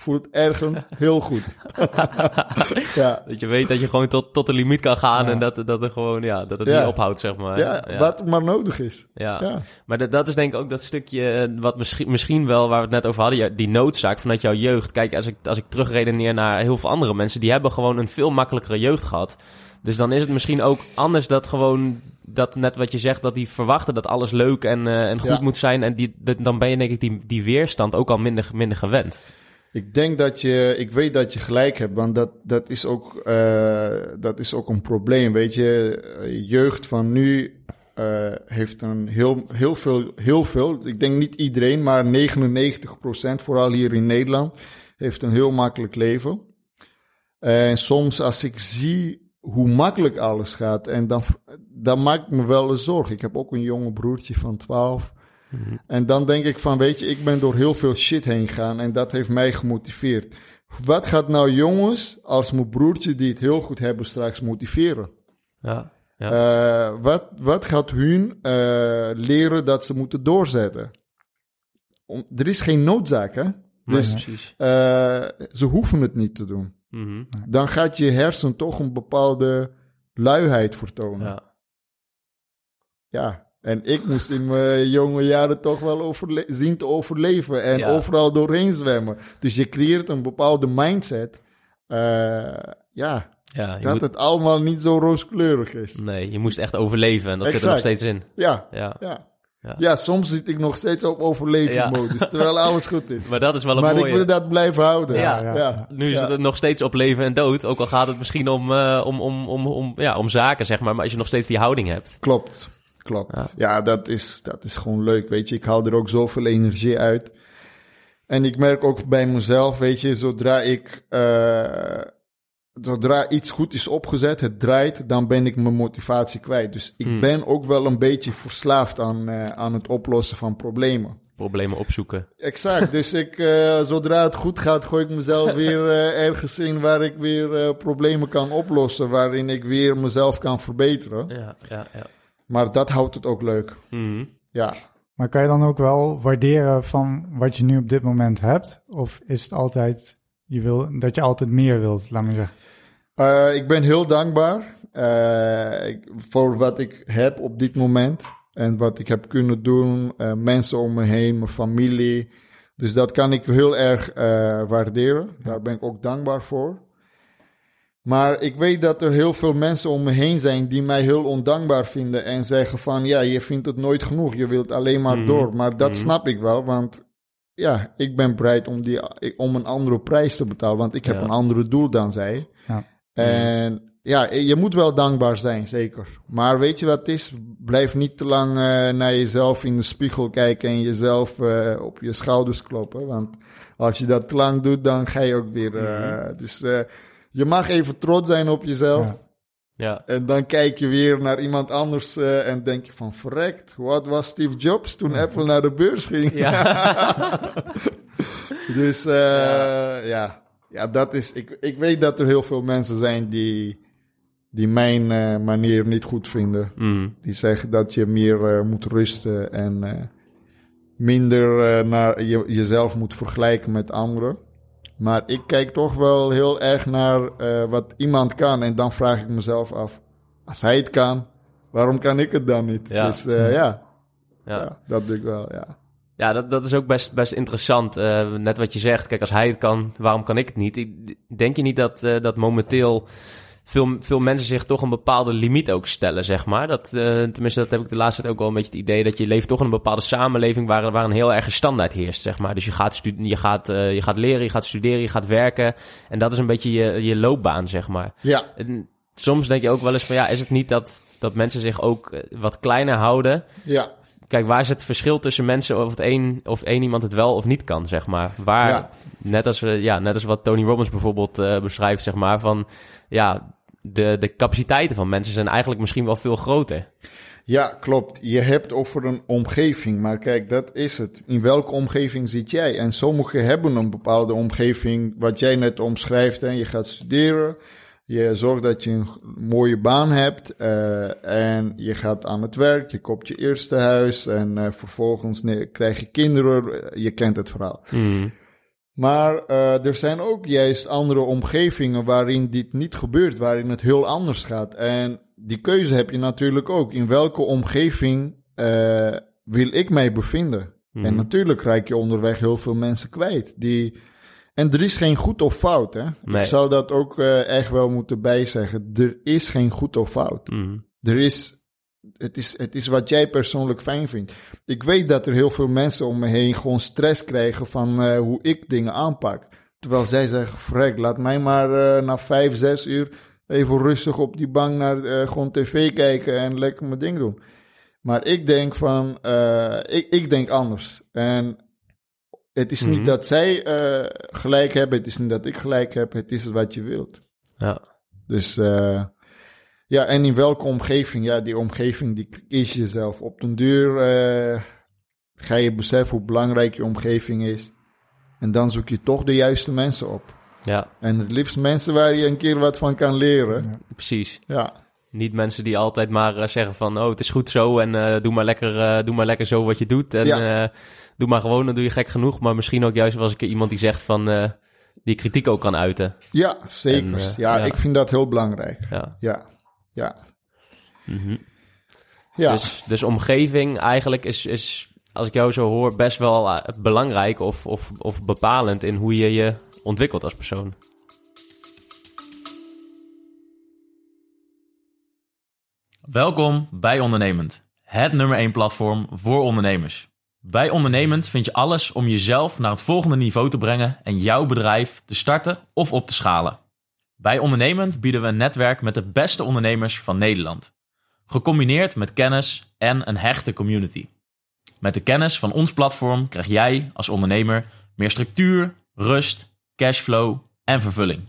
S2: Voelt ergens heel goed. [laughs] ja.
S1: Dat je weet dat je gewoon tot, tot de limiet kan gaan
S3: Ja.
S1: en dat, dat, er gewoon, ja, dat het
S2: Ja.
S1: niet ophoudt, zeg maar.
S2: Ja, wat maar nodig is.
S1: Ja. Maar dat, dat is denk ik ook dat stukje eh, wat misschien, misschien wel, waar we het net over hadden, die noodzaak vanuit jouw jeugd. Kijk, als ik, als ik terugredeneer naar heel veel andere mensen, die hebben gewoon een veel makkelijkere jeugd gehad. Dus dan is het misschien ook anders dat gewoon, dat net wat je zegt, dat die verwachten dat alles leuk en, eh, en goed
S2: Ja.
S1: moet zijn. En die, dat- dan ben je denk ik die, die weerstand ook al minder, minder gewend.
S2: Ik denk dat je, ik weet dat je gelijk hebt, want dat, dat, is, ook, eh, dat is ook een probleem. Weet je, Eh, jeugd van nu eh, heeft een heel, heel, veel, heel veel, ik denk niet iedereen, maar 99% vooral hier in Nederland, heeft een heel makkelijk leven. En soms als ik zie hoe makkelijk alles gaat, en dan, dan maakt me wel een zorg. Ik heb ook een jonge broertje van 12. En dan denk ik van, weet je, ik ben door heel veel shit heen gegaan en dat heeft mij gemotiveerd. Wat gaat nou jongens als mijn broertje die het heel goed hebben straks motiveren?
S1: Ja. Ja.
S2: Eh, wat, wat gaat hun eh, leren dat ze moeten doorzetten? Om, er is geen noodzaak, hè? Dus
S1: precies.
S2: eh, ze hoeven het niet te doen.
S1: Mhm.
S2: Dan gaat je hersen toch een bepaalde luiheid vertonen. Ja.
S1: Ja.
S2: En ik moest in mijn jonge jaren toch wel overle- zien te overleven en
S1: Ja.
S2: overal doorheen zwemmen. Dus je creëert een bepaalde mindset. eh, ja,
S1: Ja,
S2: dat
S1: moet-
S2: het allemaal niet zo rooskleurig is.
S1: nee, je moest echt overleven en dat zit er nog steeds in.
S2: Ja,
S1: Ja.
S2: ja.
S1: Ja.
S2: Ja. soms zit ik nog steeds op overlevingsmodus, terwijl alles goed is. [laughs]
S1: Maar dat is wel een
S2: Maar ik
S1: mooie.
S2: wil dat blijven houden.
S1: Ja,
S2: ja.
S3: ja.
S1: Nu is
S2: Ja.
S1: het nog steeds op leven en dood. Ook al gaat het misschien om, eh, om, om, om, om, ja, om zaken, zeg maar. Maar als je nog steeds die houding hebt.
S2: Klopt, klopt.
S1: Ja.
S2: Ja, dat, is, dat is gewoon leuk, weet je. Ik haal er ook zoveel energie uit. En ik merk ook bij mezelf, weet je, zodra ik... eh, zodra iets goed is opgezet, het draait, dan ben ik mijn motivatie kwijt. Dus ik
S1: Hmm.
S2: ben ook wel een beetje verslaafd aan, eh, aan het oplossen van problemen.
S1: Problemen opzoeken.
S2: Exact. Dus ik, eh, zodra het goed gaat, gooi ik mezelf weer [laughs] ergens in waar ik weer problemen kan oplossen, waarin ik weer mezelf kan verbeteren.
S1: Ja, ja, ja.
S2: Maar dat houdt het ook leuk.
S1: Mhm.
S2: Ja.
S3: Maar kan je dan ook wel waarderen van wat je nu op dit moment hebt? Of is het altijd je wil, dat je altijd meer wilt, laat maar zeggen?
S2: Eh, ik ben heel dankbaar eh, ik- voor wat ik heb op dit moment. En wat ik heb kunnen doen. eh, mensen om me heen, mijn familie. Dus dat kan ik heel erg eh, waarderen. Daar ben ik ook dankbaar voor. Maar ik weet dat er heel veel mensen om me heen zijn die mij heel ondankbaar vinden. En zeggen van ja, je vindt het nooit genoeg. Je wilt alleen maar
S1: Mhm.
S2: door. Maar dat
S1: Mhm.
S2: snap ik wel. Want ja, ik ben bereid om, die, om een andere prijs te betalen. Want ik heb
S1: Ja.
S2: een andere doel dan zij.
S3: Ja.
S2: En ja, je moet wel dankbaar zijn, zeker. Maar weet je wat het is? Blijf niet te lang eh, naar jezelf in de spiegel kijken en jezelf eh, op je schouders kloppen. Want als je dat te lang doet, dan ga je ook weer. eh, Dus eh, je mag even trots zijn op jezelf.
S3: Ja.
S1: Ja.
S2: En dan kijk je weer naar iemand anders eh, en denk je van verrekt, wat was Steve Jobs toen Apple naar de beurs ging? [laughs] dus eh, ja. ja. dat is. Ik, ik weet dat er heel veel mensen zijn die, die mijn eh, manier niet goed vinden.
S1: Mhm.
S2: Die zeggen dat je meer eh, moet rusten en eh, minder naar je, jezelf moet vergelijken met anderen. Maar ik kijk toch wel heel erg naar eh, wat iemand kan. En dan vraag ik mezelf af, als hij het kan, waarom kan ik het dan niet?
S1: Ja.
S2: Dus eh, ja.
S1: Ja.
S2: Ja. dat doe ik wel, ja.
S1: Ja, dat, dat is ook best, best interessant. Eh, net wat je zegt. Kijk, als hij het kan, waarom kan ik het niet? Denk je niet dat, dat momenteel veel, veel mensen zich toch een bepaalde limiet ook stellen, zeg maar? Dat, eh, tenminste, dat heb ik de laatste tijd ook wel een beetje het idee... dat je leeft toch in een bepaalde samenleving... waar, waar een heel erg standaard heerst, zeg maar. Dus je gaat, je, gaat, eh, je gaat leren, je gaat studeren, je gaat werken. En dat is een beetje je, je loopbaan, zeg maar.
S2: Ja,
S1: En soms denk je ook wel eens van... ja, is het niet dat, dat mensen zich ook eh, wat kleiner houden...
S2: ja,
S1: Kijk, waar is het verschil tussen mensen of het één of één iemand het wel of niet kan, zeg maar? Waar,
S2: Ja.
S1: net, als, we- ja, net als wat Tony Robbins bijvoorbeeld beschrijft, zeg maar, van ja, de, de capaciteiten van mensen zijn eigenlijk misschien wel veel groter.
S2: ja, klopt. Je hebt over een omgeving, maar kijk, dat is het. In welke omgeving zit jij? En sommigen hebben een bepaalde omgeving, wat jij net omschrijft. En je gaat studeren, je zorgt dat je een mooie baan hebt eh, en je gaat aan het werk, je koopt je eerste huis en eh, vervolgens krijg je kinderen. Eh, Je kent het verhaal. Maar eh, er zijn ook juist andere omgevingen waarin dit niet gebeurt, waarin het heel anders gaat. En die keuze heb je natuurlijk ook. In welke omgeving eh, wil ik mij bevinden?
S1: Mhm.
S2: En natuurlijk raak je onderweg heel veel mensen kwijt. Die... En er is geen goed of fout. Hè?
S1: Nee.
S2: Ik zou dat ook eh, echt wel moeten bijzeggen. Er is geen goed of fout.
S1: Mhm.
S2: Er is, het, is, het is wat jij persoonlijk fijn vindt. Ik weet dat er heel veel mensen om me heen gewoon stress krijgen van eh, hoe ik dingen aanpak. Terwijl zij zeggen, frek, laat mij maar eh, na vijf, zes uur even rustig op die bank naar eh, gewoon tv kijken en lekker mijn ding doen. Maar ik denk van, ik, ik denk anders. En Het is
S1: Mhm.
S2: niet dat zij gelijk hebben, het is niet dat ik gelijk heb, het is wat je wilt.
S1: Ja.
S2: Dus eh, ja, en in welke omgeving? Ja, die omgeving die kies je zelf. Op den duur eh, ga je beseffen hoe belangrijk je omgeving is. En dan zoek je toch de juiste mensen op.
S1: ja,
S2: En het liefst mensen waar je een keer wat van kan leren.
S3: Ja.
S1: precies.
S2: Ja,
S1: Niet mensen die altijd maar eh, zeggen van... oh, het is goed zo en eh, doe, maar lekker, eh, doe maar lekker zo wat je doet. En eh, doe maar gewoon, dan doe je gek genoeg. Maar misschien ook juist een keer iemand die zegt van... eh, die kritiek ook kan uiten.
S2: ja zeker.
S1: En,
S2: ja,
S1: ja.
S2: ik vind dat heel belangrijk.
S1: Ja.
S2: Ja, ja,
S1: Mhm.
S2: ja.
S1: Dus, dus omgeving eigenlijk is, is, als ik jou zo hoor, best wel eh, belangrijk of, of, of bepalend in hoe je je ontwikkelt als persoon.
S4: Welkom bij Ondernemend, het nummer 1 platform voor ondernemers. Bij Ondernemend vind je alles om jezelf naar het volgende niveau te brengen en jouw bedrijf te starten of op te schalen. Bij Ondernemend bieden we een netwerk met de beste ondernemers van Nederland. Gecombineerd met kennis en een hechte community. Met de kennis van ons platform krijg jij als ondernemer meer structuur, rust, cashflow en vervulling.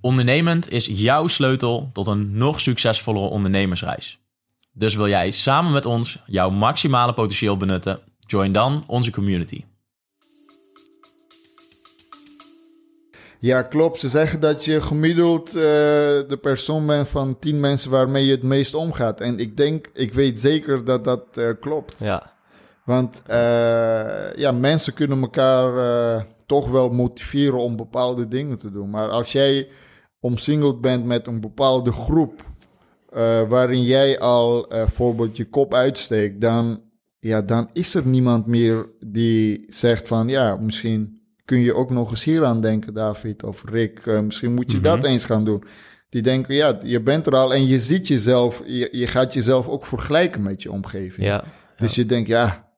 S4: Ondernemend is jouw sleutel tot een nog succesvollere ondernemersreis. Dus wil jij samen met ons jouw maximale potentieel benutten? Join dan onze community.
S2: Ja, klopt. Ze zeggen dat je gemiddeld eh, de persoon bent van tien mensen waarmee je het meest omgaat. En ik denk, ik weet zeker dat dat eh, klopt.
S1: Ja,
S2: Want eh, ja, mensen kunnen elkaar toch wel motiveren om bepaalde dingen te doen. Maar als jij omsingeld bent met een bepaalde groep, waarin jij al bijvoorbeeld je kop uitsteekt, dan, ja, dan is er niemand meer die zegt van, ja, misschien kun je ook nog eens hier aan denken, David of Rick. Eh, misschien moet je
S1: Mhm.
S2: dat eens gaan doen. Die denken, ja, je bent er al en je ziet jezelf, je, je gaat jezelf ook vergelijken met je omgeving.
S1: ja.
S2: Dus je denkt, ja,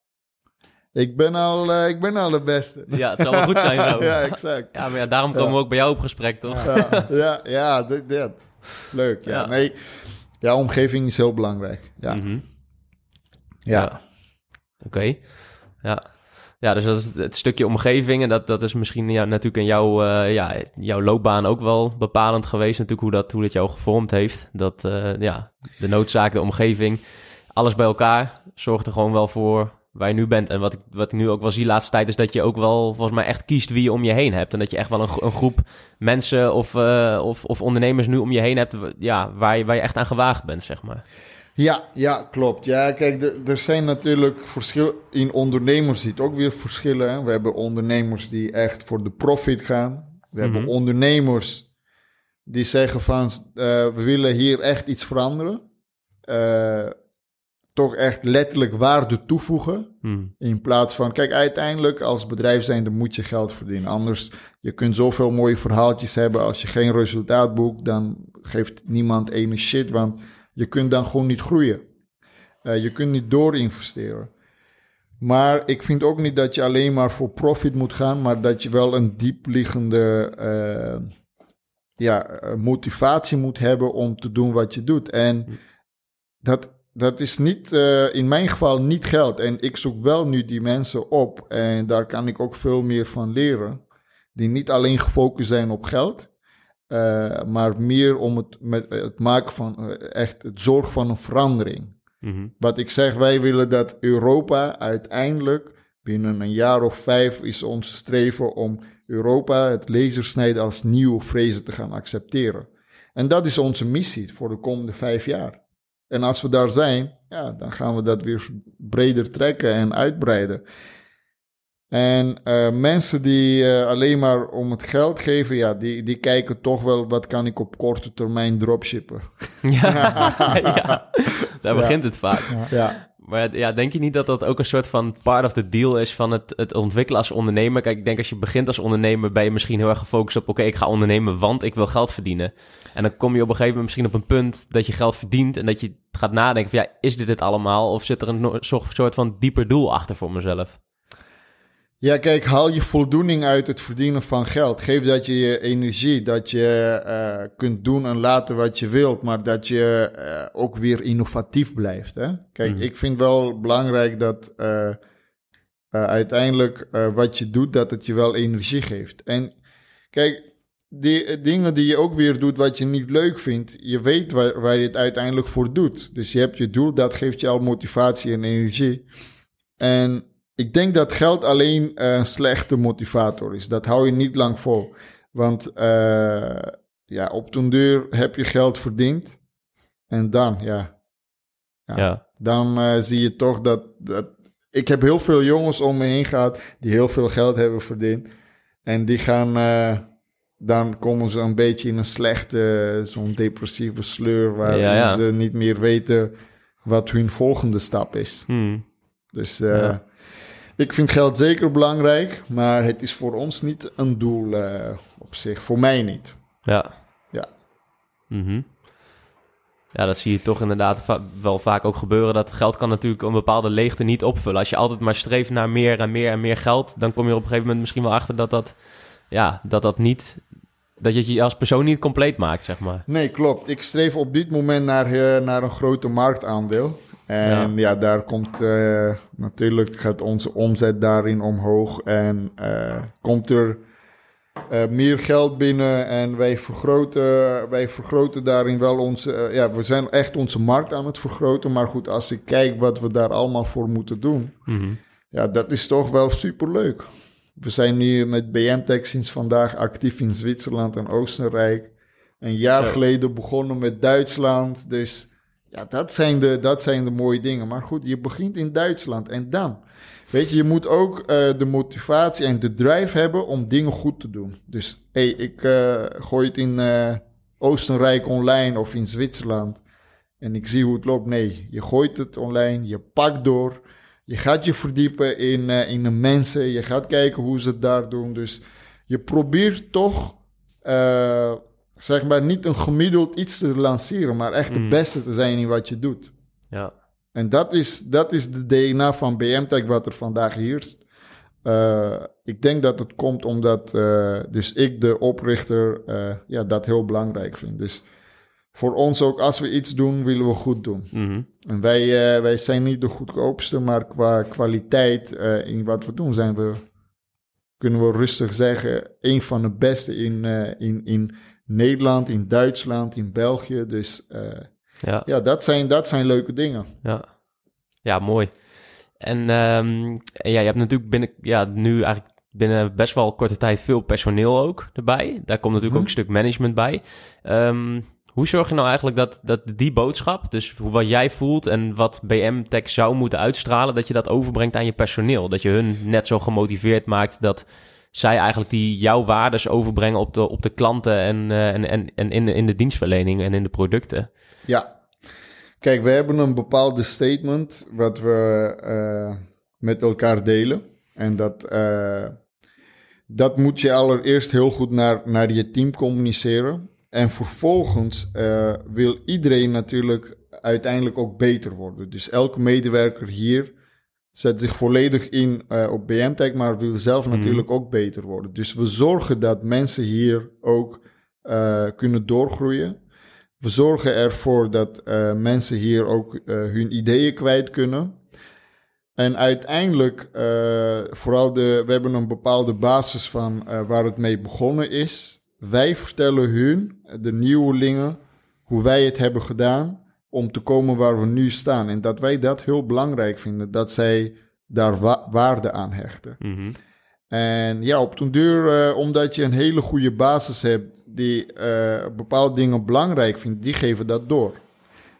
S2: ik ben al, eh, ik ben al de beste.
S1: ja het zal wel goed zijn zo. [laughs]
S2: ja, exact.
S1: Ja, maar ja, daarom komen
S2: Ja.
S1: we ook bij jou op gesprek, toch?
S2: Ja, ja, ja, leuk. Ja. Nee, ja, omgeving is heel belangrijk. Ja,
S1: Mhm.
S2: ja.
S1: Ja. Oké. Ja. Ja, dus dat is het, stukje omgeving. En dat, dat is misschien ja, natuurlijk in jouw, eh, ja, jouw loopbaan ook wel bepalend geweest. Natuurlijk hoe dat, hoe dat jou gevormd heeft. Dat, eh, ja, de noodzaak, de omgeving, alles bij elkaar zorgt er gewoon wel voor waar je nu bent. En wat ik, wat ik nu ook wel zie laatste tijd is dat je ook wel volgens mij echt kiest wie je om je heen hebt. En dat je echt wel een, een groep mensen of, eh, of, of ondernemers nu om je heen hebt ja, waar, je, waar je echt aan gewaagd bent, zeg maar.
S2: Ja, ja, klopt. Ja, kijk, er, er zijn natuurlijk verschillen. In ondernemers zit ook weer verschillen. Hè. We hebben ondernemers die echt voor de profit gaan. We hebben
S1: Mhm.
S2: ondernemers die zeggen van, eh, we willen hier echt iets veranderen. Eh, toch echt letterlijk waarde toevoegen.
S1: Hmm.
S2: In plaats van, kijk, uiteindelijk als bedrijf zijnde moet je geld verdienen. Anders, je kunt zoveel mooie verhaaltjes hebben. Als je geen resultaat boekt, dan geeft niemand ene shit. Want je kunt dan gewoon niet groeien. Eh, je kunt niet doorinvesteren. Maar ik vind ook niet dat je alleen maar voor profit moet gaan, maar dat je wel een diepliggende eh, ja, eh, motivatie moet hebben om te doen wat je doet. En dat, dat is niet, in mijn geval niet geld. En ik zoek wel nu die mensen op en daar kan ik ook veel meer van leren. Die niet alleen gefocust zijn op geld, eh, maar meer om het, met het maken van eh, echt het zorg van een verandering.
S1: Mhm.
S2: Wat ik zeg, wij willen dat Europa uiteindelijk binnen een jaar of vijf is onze streven om Europa, het lasersnijden als nieuwe vrezen te gaan accepteren. En dat is onze missie voor de komende vijf jaar. En als we daar zijn, ja, dan gaan we dat weer breder trekken en uitbreiden. En eh, mensen die eh, alleen maar om het geld geven, ja, die, die kijken toch wel wat kan ik op korte termijn dropshippen. [laughs]
S1: Ja, ja. daar
S2: Ja.
S1: begint het vaak.
S2: Ja,
S1: Maar ja, denk je niet dat dat ook een soort van part of the deal is van het, het ontwikkelen als ondernemer? Kijk, ik denk als je begint als ondernemer ben je misschien heel erg gefocust op... oké, ik ga ondernemen, want ik wil geld verdienen. En dan kom je op een gegeven moment misschien op een punt dat je geld verdient... en dat je gaat nadenken van ja, is dit het allemaal? Of zit er een soort van dieper doel achter voor mezelf?
S2: Ja, kijk, haal je voldoening uit het verdienen van geld. Geef dat je je energie, dat je eh, kunt doen en laten wat je wilt, maar dat je eh, ook weer innovatief blijft. Hè? Kijk,
S1: Mhm.
S2: ik vind wel belangrijk dat, eh, uiteindelijk wat je doet, dat het je wel energie geeft. En kijk, die dingen die je ook weer doet wat je niet leuk vindt, je weet waar, waar je het uiteindelijk voor doet. Dus je hebt je doel, dat geeft je al motivatie en energie. En ik denk dat geld alleen eh, een slechte motivator is. Dat hou je niet lang vol. Want eh, ja, op den deur heb je geld verdiend. En dan, ja, Ja.
S1: Ja.
S2: dan eh, zie je toch dat, dat... Ik heb heel veel jongens om me heen gehad die heel veel geld hebben verdiend. En die gaan... dan komen ze een beetje in een slechte, zo'n depressieve sleur...
S1: Ja, ja.
S2: ze niet meer weten wat hun volgende stap is.
S1: Hmm.
S2: Dus
S1: Ja.
S2: Ik vind geld zeker belangrijk, maar het is voor ons niet een doel eh, op zich. Voor mij niet.
S1: Ja.
S2: Ja.
S1: Mhm. Ja, dat zie je toch inderdaad va- wel vaak ook gebeuren. Dat geld kan natuurlijk een bepaalde leegte niet opvullen. Als je altijd maar streeft naar meer en meer en meer geld, dan kom je op een gegeven moment misschien wel achter dat dat, ja, dat, dat niet, dat je je als persoon niet compleet maakt, zeg maar.
S2: Nee, klopt. Ik streef op dit moment naar, eh, naar een grote marktaandeel. En ja, daar komt eh, natuurlijk gaat onze omzet daarin omhoog. En eh, komt er eh, meer geld binnen. En wij vergroten, wij vergroten daarin wel onze. ja, we zijn echt onze markt aan het vergroten. Maar goed, als ik kijk wat we daar allemaal voor moeten doen.
S1: Mhm.
S2: Ja, dat is toch wel superleuk. We zijn nu met BM-Tech sinds vandaag actief in Zwitserland en Oostenrijk. Een jaar
S1: Zo.
S2: geleden begonnen met Duitsland. Dus ja, dat zijn, de, dat zijn de mooie dingen. Maar goed, je begint in Duitsland en dan. Weet je, je moet ook eh, de motivatie en de drive hebben om dingen goed te doen. Dus hey, ik eh, gooi het in eh, Oostenrijk online of in Zwitserland. En ik zie hoe het loopt. Nee, je gooit het online, je pakt door. Je gaat je verdiepen in, in de mensen. Je gaat kijken hoe ze het daar doen. Dus je probeert toch, zeg maar, niet een gemiddeld iets te lanceren, maar echt de
S1: Mm.
S2: beste te zijn in wat je doet.
S1: Ja.
S2: En dat is, dat is de DNA van BMTech wat er vandaag heerst. Eh, ik denk dat het komt omdat eh, dus ik, de oprichter, eh, ja, dat heel belangrijk vind. Dus voor ons ook, als we iets doen, willen we goed doen.
S1: Mhm.
S2: En wij, wij zijn niet de goedkoopste, maar qua kwaliteit in wat we doen zijn we, kunnen we rustig zeggen, een van de beste in, in, in Nederland, in Duitsland, in België. Dus eh,
S1: Ja.
S2: ja, dat zijn, dat zijn leuke dingen.
S1: Ja, ja mooi. En en ja, je hebt natuurlijk binnen, ja, nu eigenlijk binnen best wel korte tijd veel personeel ook erbij. Daar komt natuurlijk
S2: Mhm.
S1: ook een stuk management bij. Ehm, hoe zorg je nou eigenlijk dat, dat die boodschap, dus hoe- wat jij voelt en wat BM Tech zou moeten uitstralen, dat je dat overbrengt aan je personeel? Dat je hun net zo gemotiveerd maakt dat zij eigenlijk die jouw waardes overbrengen op de, op de klanten en, eh, en, en, en in, de, in de dienstverlening en in de producten.
S2: Ja. Kijk, we hebben een bepaalde statement wat we eh, met elkaar delen. En dat, eh, dat moet je allereerst heel goed naar, naar je team communiceren. En vervolgens wil iedereen natuurlijk uiteindelijk ook beter worden. Dus elke medewerker hier zet zich volledig in eh, op BMTech, maar wil zelf
S1: Mhm.
S2: natuurlijk ook beter worden. Dus we zorgen dat mensen hier ook eh, kunnen doorgroeien. We zorgen ervoor dat eh, mensen hier ook hun ideeën kwijt kunnen. En uiteindelijk, vooral de, we hebben een bepaalde basis van waar het mee begonnen is. Wij vertellen hun, de nieuwelingen, hoe wij het hebben gedaan om te komen waar we nu staan. En dat wij dat heel belangrijk vinden, dat zij daar wa- waarde aan hechten.
S1: Mhm.
S2: En ja, op den duur, eh, omdat je een hele goede basis hebt die eh, bepaalde dingen belangrijk vindt, die geven dat door.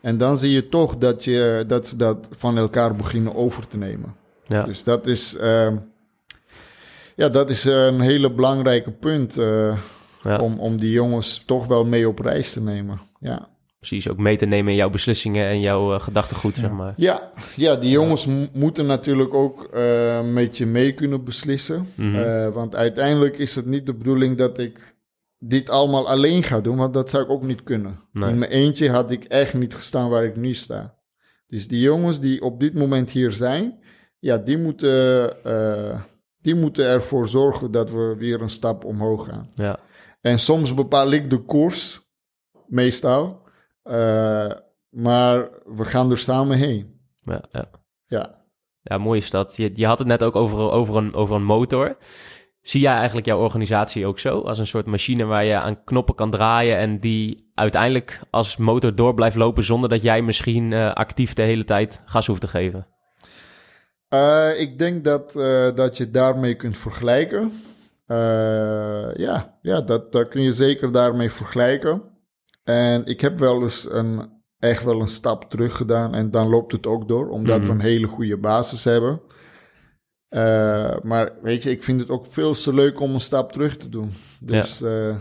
S2: En dan zie je toch dat, je, dat ze dat van elkaar beginnen over te nemen.
S1: Ja.
S2: Dus dat is, ehm, ja, dat is een hele belangrijke punt eh,
S1: Ja.
S2: om, om die jongens toch wel mee op reis te nemen. Ja.
S1: Precies ook mee te nemen in jouw beslissingen en jouw eh, gedachtegoed, zeg maar.
S2: Ja, ja, die jongens mo- moeten natuurlijk ook eh, met je mee kunnen beslissen.
S1: Mhm.
S2: Eh, want uiteindelijk is het niet de bedoeling dat ik dit allemaal alleen ga doen, want dat zou ik ook niet kunnen.
S1: Nee.
S2: In mijn eentje had ik echt niet gestaan waar ik nu sta. Dus die jongens die op dit moment hier zijn, ja, die moeten, eh, die moeten ervoor zorgen dat we weer een stap omhoog gaan.
S1: Ja.
S2: En soms bepaal ik de koers, meestal. Eh, maar we gaan er samen heen.
S1: Ja, ja.
S2: Ja.
S1: Ja, mooi is dat. Je, je had het net ook over, over, een, over een motor. Zie jij eigenlijk jouw organisatie ook zo? Als een soort machine waar je aan knoppen kan draaien en die uiteindelijk als motor door blijft lopen zonder dat jij misschien eh, actief de hele tijd gas hoeft te geven?
S2: Uh, ik denk dat, uh, dat je daarmee kunt vergelijken. Ja, ja dat, dat kun je zeker daarmee vergelijken. En ik heb wel eens een, echt wel een stap terug gedaan en dan loopt het ook door, omdat mm. we een hele goede basis hebben. Uh, maar weet je, ik vind het ook veel te leuk om een stap terug te doen. Dus ja. Uh,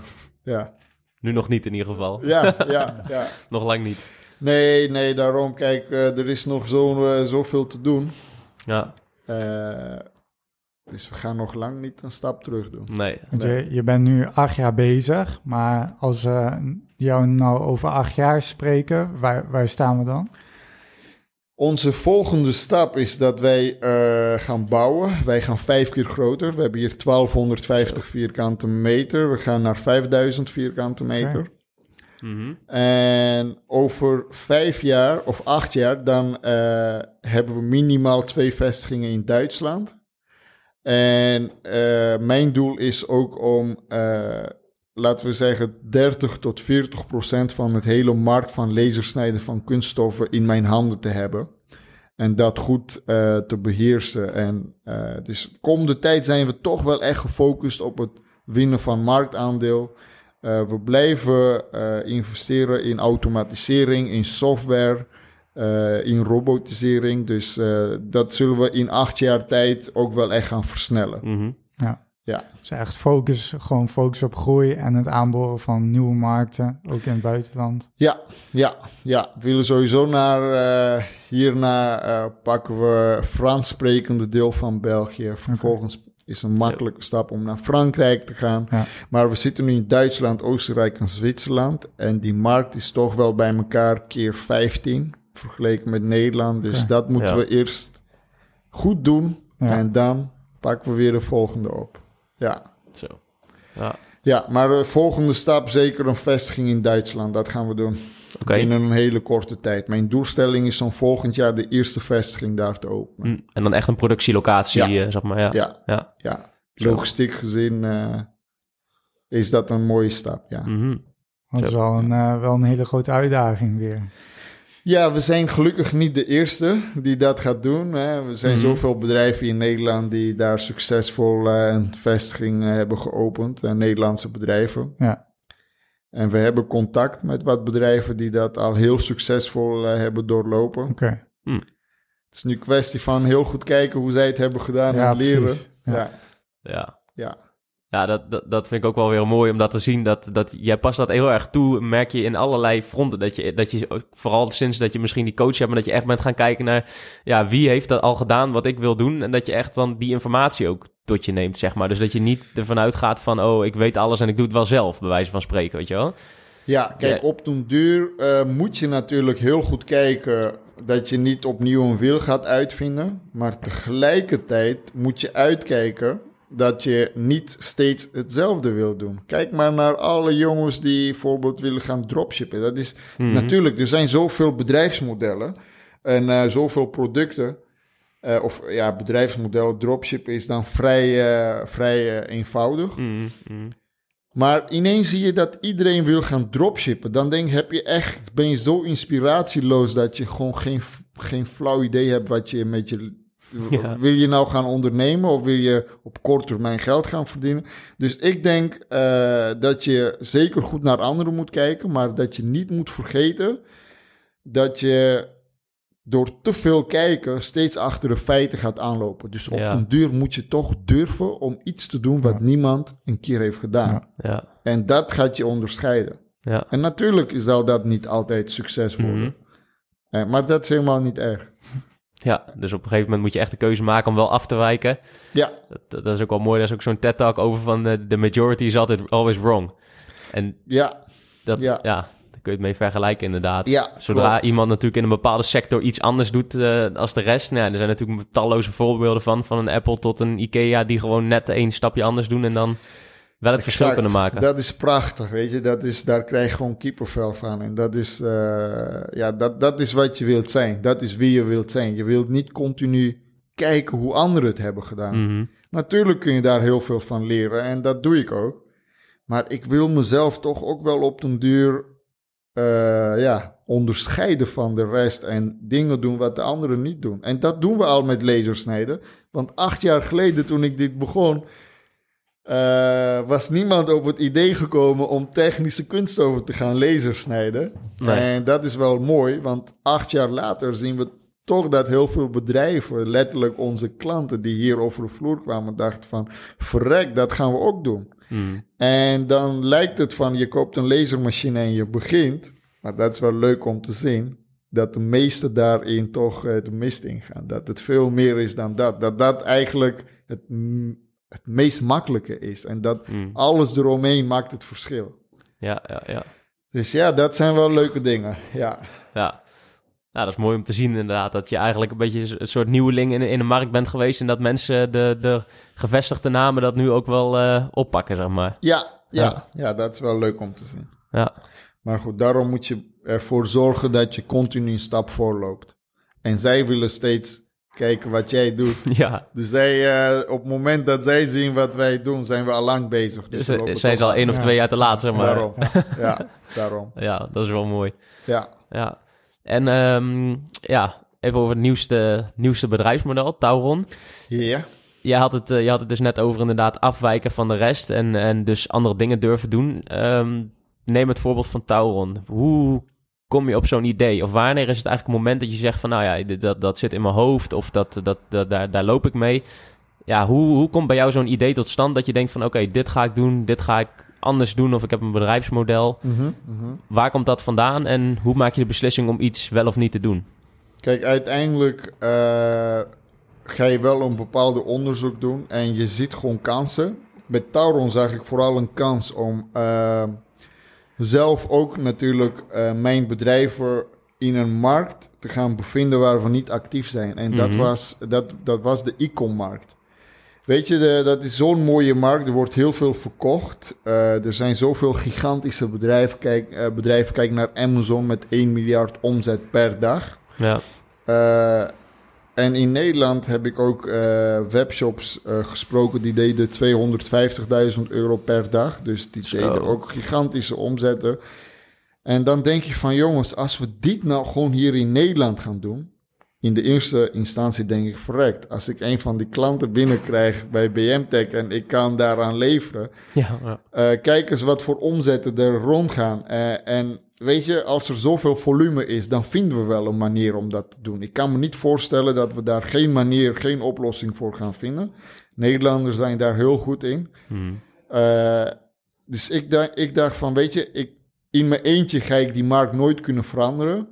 S2: ja.
S1: Nu nog niet in ieder geval.
S2: Ja, ja, [laughs] ja.
S1: nog lang niet.
S2: Nee, nee, daarom, kijk, uh, er is nog zo, zoveel te doen.
S1: Ja.
S2: Dus we gaan nog lang niet een stap terug doen.
S1: Nee.
S3: nee. Je, je bent nu acht jaar bezig, maar als we jou nou over acht jaar spreken, waar, waar staan we dan?
S2: Onze volgende stap is dat wij uh, gaan bouwen. Wij gaan vijf keer groter. We hebben hier 1250 vierkante meter. We gaan naar 5000 vierkante meter.
S1: Okay. Mm -hmm.
S2: En over vijf jaar of acht jaar, dan uh, hebben we minimaal twee vestigingen in Duitsland. En uh, mijn doel is ook om laten we zeggen, 30 tot 40 procent van het hele markt van lasersnijden van kunststoffen in mijn handen te hebben. En dat goed uh, te beheersen. En dus de komende tijd zijn we toch wel echt gefocust op het winnen van marktaandeel. We blijven investeren in automatisering, in software, in robotisering. Dus dat zullen we in acht jaar tijd ook wel echt gaan versnellen.
S1: Mm -hmm.
S3: Ja.
S2: Ja.
S3: Dus echt focus, gewoon focus op groei en het aanboren van nieuwe markten, ook in het buitenland.
S2: Ja, ja, ja. We willen sowieso naar, uh, hierna uh, pakken we Frans sprekende deel van België. Vervolgens okay. is een makkelijke stap om naar Frankrijk te gaan.
S3: Ja.
S2: Maar we zitten nu in Duitsland, Oostenrijk en Zwitserland. En die markt is toch wel bij elkaar keer 15 vergeleken met Nederland. Dus
S3: Okay.
S2: dat moeten
S1: Ja.
S2: we eerst goed doen.
S3: Ja.
S2: En dan pakken we weer de volgende op. Ja.
S1: Zo. Ja,
S2: Ja, maar de volgende stap zeker een vestiging in Duitsland. Dat gaan we doen.
S1: oké.
S2: Binnen een hele korte tijd. Mijn doelstelling is om volgend jaar de eerste vestiging daar te openen.
S1: Hm, En dan echt een productielocatie,
S2: Ja.
S1: eh, zeg maar. Ja.
S2: Ja,
S1: Ja.
S2: Logistiek gezien eh, is dat een mooie stap, ja.
S1: Mhm.
S3: Dat is wel een, eh, wel een hele grote uitdaging weer.
S2: Ja, we zijn gelukkig niet de eerste die dat gaat doen. Hè. Er zijn
S1: Mhm.
S2: zoveel bedrijven in Nederland die daar succesvol een vestiging hebben geopend. eh, Nederlandse bedrijven.
S3: Ja.
S2: En we hebben contact met wat bedrijven die dat al heel succesvol eh, hebben doorlopen.
S3: Oké.
S2: Het is nu een kwestie van heel goed kijken hoe zij het hebben gedaan
S3: Ja,
S2: en leren.
S3: precies. Ja.
S2: Ja,
S1: Ja.
S2: ja.
S1: Ja, dat, dat, dat vind ik ook wel weer mooi om dat te zien. Dat, dat, jij past dat heel erg toe, merk je in allerlei fronten. Dat je, dat je vooral sinds dat je misschien die coach hebt, maar dat je echt bent gaan kijken naar ja, wie heeft dat al gedaan wat ik wil doen. En dat je echt dan die informatie ook tot je neemt, zeg maar. Dus dat je niet ervan uitgaat van, oh, ik weet alles en ik doe het wel zelf, bij wijze van spreken, weet je wel.
S2: Ja, kijk, op den duur eh, moet je natuurlijk heel goed kijken dat je niet opnieuw een wiel gaat uitvinden. Maar tegelijkertijd moet je uitkijken dat je niet steeds hetzelfde wil doen. Kijk maar naar alle jongens die bijvoorbeeld willen gaan dropshippen. Dat is
S1: Mhm.
S2: natuurlijk, er zijn zoveel bedrijfsmodellen en eh, zoveel producten. Eh, of ja, bedrijfsmodellen, dropshippen is dan vrij, eh, vrij eenvoudig.
S1: Mhm, mhm.
S2: Maar ineens zie je dat iedereen wil gaan dropshippen. Dan denk heb je echt, ben je zo inspiratieloos dat je gewoon geen, geen flauw idee hebt wat je met je. [laughs]
S1: Ja.
S2: Wil je nou gaan ondernemen of wil je op korte termijn geld gaan verdienen? Dus ik denk eh, dat je zeker goed naar anderen moet kijken, maar dat je niet moet vergeten dat je door te veel kijken steeds achter de feiten gaat aanlopen. Dus op
S1: Ja.
S2: een duur moet je toch durven om iets te doen wat
S3: Ja.
S2: niemand een keer heeft gedaan.
S3: Ja.
S1: Ja,
S2: En dat gaat je onderscheiden.
S1: ja.
S2: En natuurlijk zal dat niet altijd succes worden.
S1: Mhm.
S2: Eh, maar dat is helemaal niet erg.
S1: Ja, dus op een gegeven moment moet je echt de keuze maken om wel af te wijken.
S2: Ja,
S1: Dat, dat is ook wel mooi. Daar is ook zo'n TED-talk over van eh, the majority is altijd always wrong. En
S2: ja,
S1: dat, ja.
S2: Ja.
S1: daar kun je het mee vergelijken inderdaad.
S2: ja.
S1: Zodra
S2: klopt.
S1: iemand natuurlijk in een bepaalde sector iets anders doet eh, als de rest. Nou, er zijn natuurlijk talloze voorbeelden van. Van een Apple tot een Ikea die gewoon net één stapje anders doen. En dan wel het verschil
S2: Exact.
S1: kunnen maken.
S2: Dat is prachtig, weet je. Dat is, daar krijg je gewoon kippenvel van. En dat is, eh, ja, dat, dat is wat je wilt zijn. Dat is wie je wilt zijn. Je wilt niet continu kijken hoe anderen het hebben gedaan.
S1: Mhm.
S2: Natuurlijk kun je daar heel veel van leren en dat doe ik ook. Maar ik wil mezelf toch ook wel op den duur eh, ja, onderscheiden van de rest en dingen doen wat de anderen niet doen. En dat doen we al met lasersnijden. Want acht jaar geleden toen ik dit begon, eh, was niemand op het idee gekomen om technische kunst over te gaan lasersnijden.
S1: Nee.
S2: En dat is wel mooi, want acht jaar later zien we toch dat heel veel bedrijven, letterlijk onze klanten die hier over de vloer kwamen, dachten van, verrek, dat gaan we ook doen.
S1: Mhm.
S2: En dan lijkt het van, je koopt een lasermachine en je begint, maar dat is wel leuk om te zien, dat de meeste daarin toch eh, de mist ingaan. Dat het veel meer is dan dat. Dat dat eigenlijk het, het meest makkelijke is. En dat
S1: Mhm.
S2: alles eromheen maakt het verschil.
S1: Ja, ja, ja.
S2: Dus ja, dat zijn wel leuke dingen. Ja,
S1: Ja. Nou, dat is mooi om te zien inderdaad. Dat je eigenlijk een beetje een soort nieuweling in, in de markt bent geweest. En dat mensen de, de gevestigde namen dat nu ook wel eh, oppakken, zeg maar.
S2: ja, ja,
S1: Ja.
S2: ja. dat is wel leuk om te zien.
S1: Ja,
S2: Maar goed, daarom moet je ervoor zorgen dat je continu een stap voorloopt. En zij willen steeds kijken wat jij doet. [laughs]
S1: ja.
S2: Dus zij, eh, op het moment dat zij zien wat wij doen, zijn we al lang bezig. Dus
S1: Dus eh,
S2: lopen
S1: zijn ze al één of
S3: Ja.
S1: twee jaar te laat, zeg maar.
S2: Daarom. [laughs] Ja, daarom.
S1: Ja, dat is wel mooi.
S2: Ja.
S1: Ja. En ehm, ja, even over het nieuwste, nieuwste bedrijfsmodel, Tauron.
S2: Ja.
S1: Je had, het, eh, je had het dus net over inderdaad afwijken van de rest en, en dus andere dingen durven doen. Ehm, neem het voorbeeld van Tauron. Hoe kom je op zo'n idee? Of wanneer is het eigenlijk het moment dat je zegt van... nou ja, dat, dat zit in mijn hoofd of dat, dat, dat, daar, daar loop ik mee. Ja, hoe, hoe komt bij jou zo'n idee tot stand dat je denkt van... oké, dit ga ik doen, dit ga ik anders doen of ik heb een bedrijfsmodel.
S2: Mhm, mhm.
S1: Waar komt dat vandaan en hoe maak je de beslissing om iets wel of niet te doen?
S2: Kijk, uiteindelijk eh, ga je wel een bepaalde onderzoek doen en je ziet gewoon kansen. Met Tauron zag ik vooral een kans om eh, zelf ook natuurlijk eh, mijn bedrijven in een markt te gaan bevinden waar we niet actief zijn. En dat,
S1: Mhm.
S2: was, dat, dat was de e-com-markt. Weet je, de, dat is zo'n mooie markt. Er wordt heel veel verkocht. Eh, er zijn zoveel gigantische bedrijven. Kijk, eh, bedrijven. Kijk naar Amazon met 1 miljard omzet per dag.
S1: Ja,
S2: en in Nederland heb ik ook eh, webshops eh, gesproken die deden 250.000 euro per dag. Dus die
S1: Zo.
S2: deden ook gigantische omzetten. En dan denk je van jongens, als we dit nou gewoon hier in Nederland gaan doen. In de eerste instantie denk ik verrekt. Als ik een van die klanten binnenkrijg bij BMTech en ik kan daaraan leveren.
S1: ja, ja.
S2: Eh, kijk eens wat voor omzetten er rondgaan. Eh, en weet je, als er zoveel volume is, dan vinden we wel een manier om dat te doen. Ik kan me niet voorstellen dat we daar geen manier, geen oplossing voor gaan vinden. Nederlanders zijn daar heel goed in.
S1: Hm.
S2: Eh, dus ik, dacht, ik dacht van, weet je, ik, in mijn eentje ga ik die markt nooit kunnen veranderen.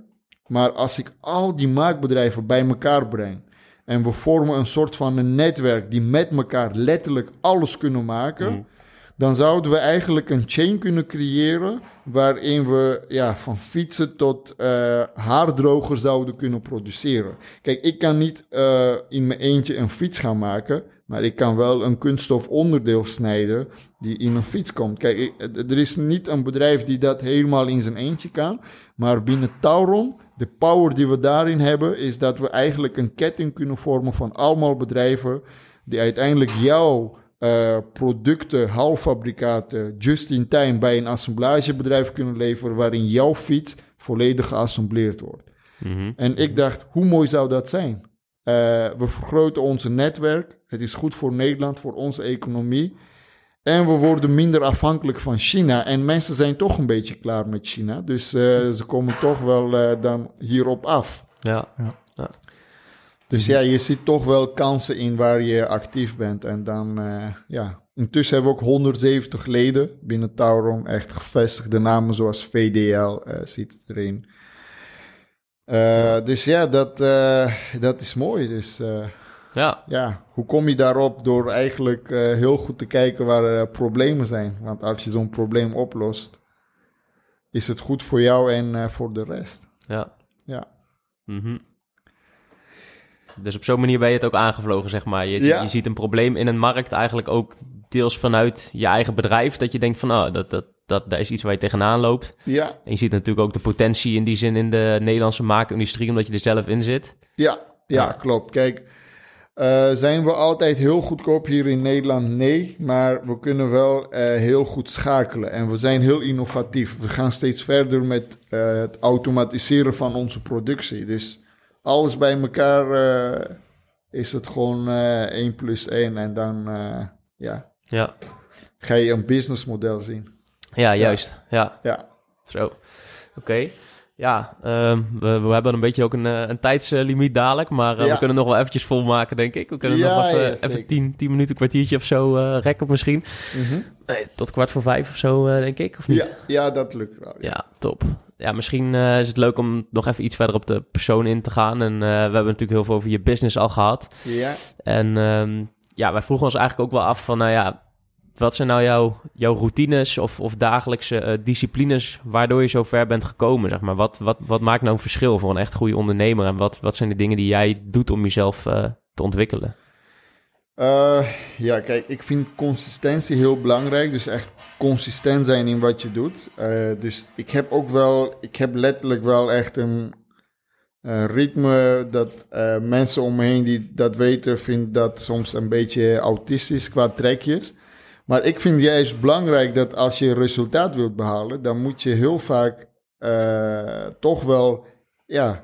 S2: Maar als ik al die marktbedrijven bij elkaar breng en we vormen een soort van een netwerk die met elkaar letterlijk alles kunnen maken,
S1: Mhm.
S2: dan zouden we eigenlijk een chain kunnen creëren waarin we ja, van fietsen tot eh haardroger zouden kunnen produceren. Kijk, ik kan niet eh, in mijn eentje een fiets gaan maken, maar ik kan wel een kunststof onderdeel snijden die in een fiets komt. Kijk, er is niet een bedrijf die dat helemaal in zijn eentje kan, maar binnen Tauron, de power die we daarin hebben, is dat we eigenlijk een ketting kunnen vormen van allemaal bedrijven die uiteindelijk jouw eh, producten, halffabrikaten, just in time bij een assemblagebedrijf kunnen leveren waarin jouw fiets volledig geassembleerd wordt.
S1: Mhm.
S2: En ik dacht, hoe mooi zou dat zijn? Eh, we vergroten onze netwerk. Het is goed voor Nederland, voor onze economie. En we worden minder afhankelijk van China. En mensen zijn toch een beetje klaar met China. Dus eh, ze komen toch wel eh, dan hierop af.
S1: Ja.
S2: Dus ja, je ziet toch wel kansen in waar je actief bent. En dan, eh, ja. Intussen hebben we ook 170 leden binnen Tauron. Echt gevestigde namen zoals VDL eh, zit erin. Eh, dus ja, dat, eh, dat is mooi. Dus eh,
S1: ja.
S2: ja, hoe kom je daarop? Door eigenlijk eh, heel goed te kijken waar er problemen zijn. Want als je zo'n probleem oplost, is het goed voor jou en eh, voor de rest.
S1: Ja.
S2: Ja.
S1: Mhm. Dus op zo'n manier ben je het ook aangevlogen, zeg maar. Je,
S2: Ja.
S1: je ziet een probleem in een markt eigenlijk ook deels vanuit je eigen bedrijf. Dat je denkt van, oh, dat, dat, dat, dat is iets waar je tegenaan loopt.
S2: Ja,
S1: En je ziet natuurlijk ook de potentie in die zin in de Nederlandse maakindustrie, omdat je er zelf in zit.
S2: Ja, ja,
S1: Ja.
S2: klopt. Kijk, Eh, zijn we altijd heel goedkoop hier in Nederland? Nee, maar we kunnen wel eh, heel goed schakelen en we zijn heel innovatief. We gaan steeds verder met eh, het automatiseren van onze productie. Dus alles bij elkaar is het gewoon eh 1 plus 1 en dan ja,
S1: Ja,
S2: ga je een businessmodel zien.
S1: ja juist. Ja,
S2: Ja,
S1: zo. Oké. Ja, ehm, we, we hebben een beetje ook een, eh, een tijdslimiet dadelijk, maar eh,
S2: Ja.
S1: we kunnen nog wel eventjes volmaken, denk ik. We kunnen
S2: Ja,
S1: nog even,
S2: ja,
S1: even
S2: zeker.
S1: 10, 10 minuten, kwartiertje of zo eh, rekken misschien.
S2: Mhm.
S1: Nee, tot kwart voor vijf of zo, denk ik, of niet?
S2: ja, ja, dat lukt wel.
S1: Ja, top. Ja, misschien is het leuk om nog even iets verder op de persoon in te gaan. En we hebben natuurlijk heel veel over je business al gehad.
S2: Ja,
S1: En ehm, ja, wij vroegen ons eigenlijk ook wel af van, nou ja, wat zijn nou jouw, jouw routines of, of dagelijkse eh, disciplines waardoor je zo ver bent gekomen, zeg maar? Wat, wat, wat maakt nou een verschil voor een echt goede ondernemer? En wat, wat zijn de dingen die jij doet om jezelf eh, te ontwikkelen?
S2: Eh, ja, kijk, ik vind consistentie heel belangrijk. Dus echt consistent zijn in wat je doet. Dus ik heb ook wel, ik heb letterlijk wel echt een ritme dat mensen om me heen die dat weten, vinden dat soms een beetje autistisch qua trekjes. Maar ik vind juist belangrijk dat als je resultaat wilt behalen, dan moet je heel vaak eh, toch wel, ja,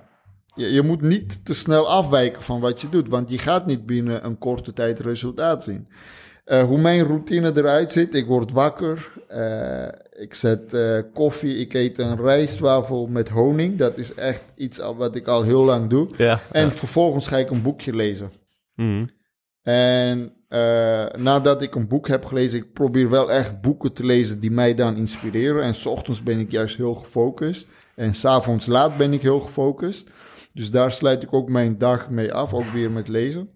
S2: je, je moet niet te snel afwijken van wat je doet, want je gaat niet binnen een korte tijd resultaat zien. Eh, hoe mijn routine eruit ziet, ik word wakker, eh, ik zet koffie, ik eet een rijstwafel met honing. Dat is echt iets wat ik al heel lang doe.
S1: Ja.
S2: En vervolgens ga ik een boekje lezen.
S1: Mhm.
S2: En eh, nadat ik een boek heb gelezen, ik probeer wel echt boeken te lezen die mij dan inspireren. En s ochtends ben ik juist heel gefocust. En s'avonds laat ben ik heel gefocust. Dus daar sluit ik ook mijn dag mee af, ook weer met lezen.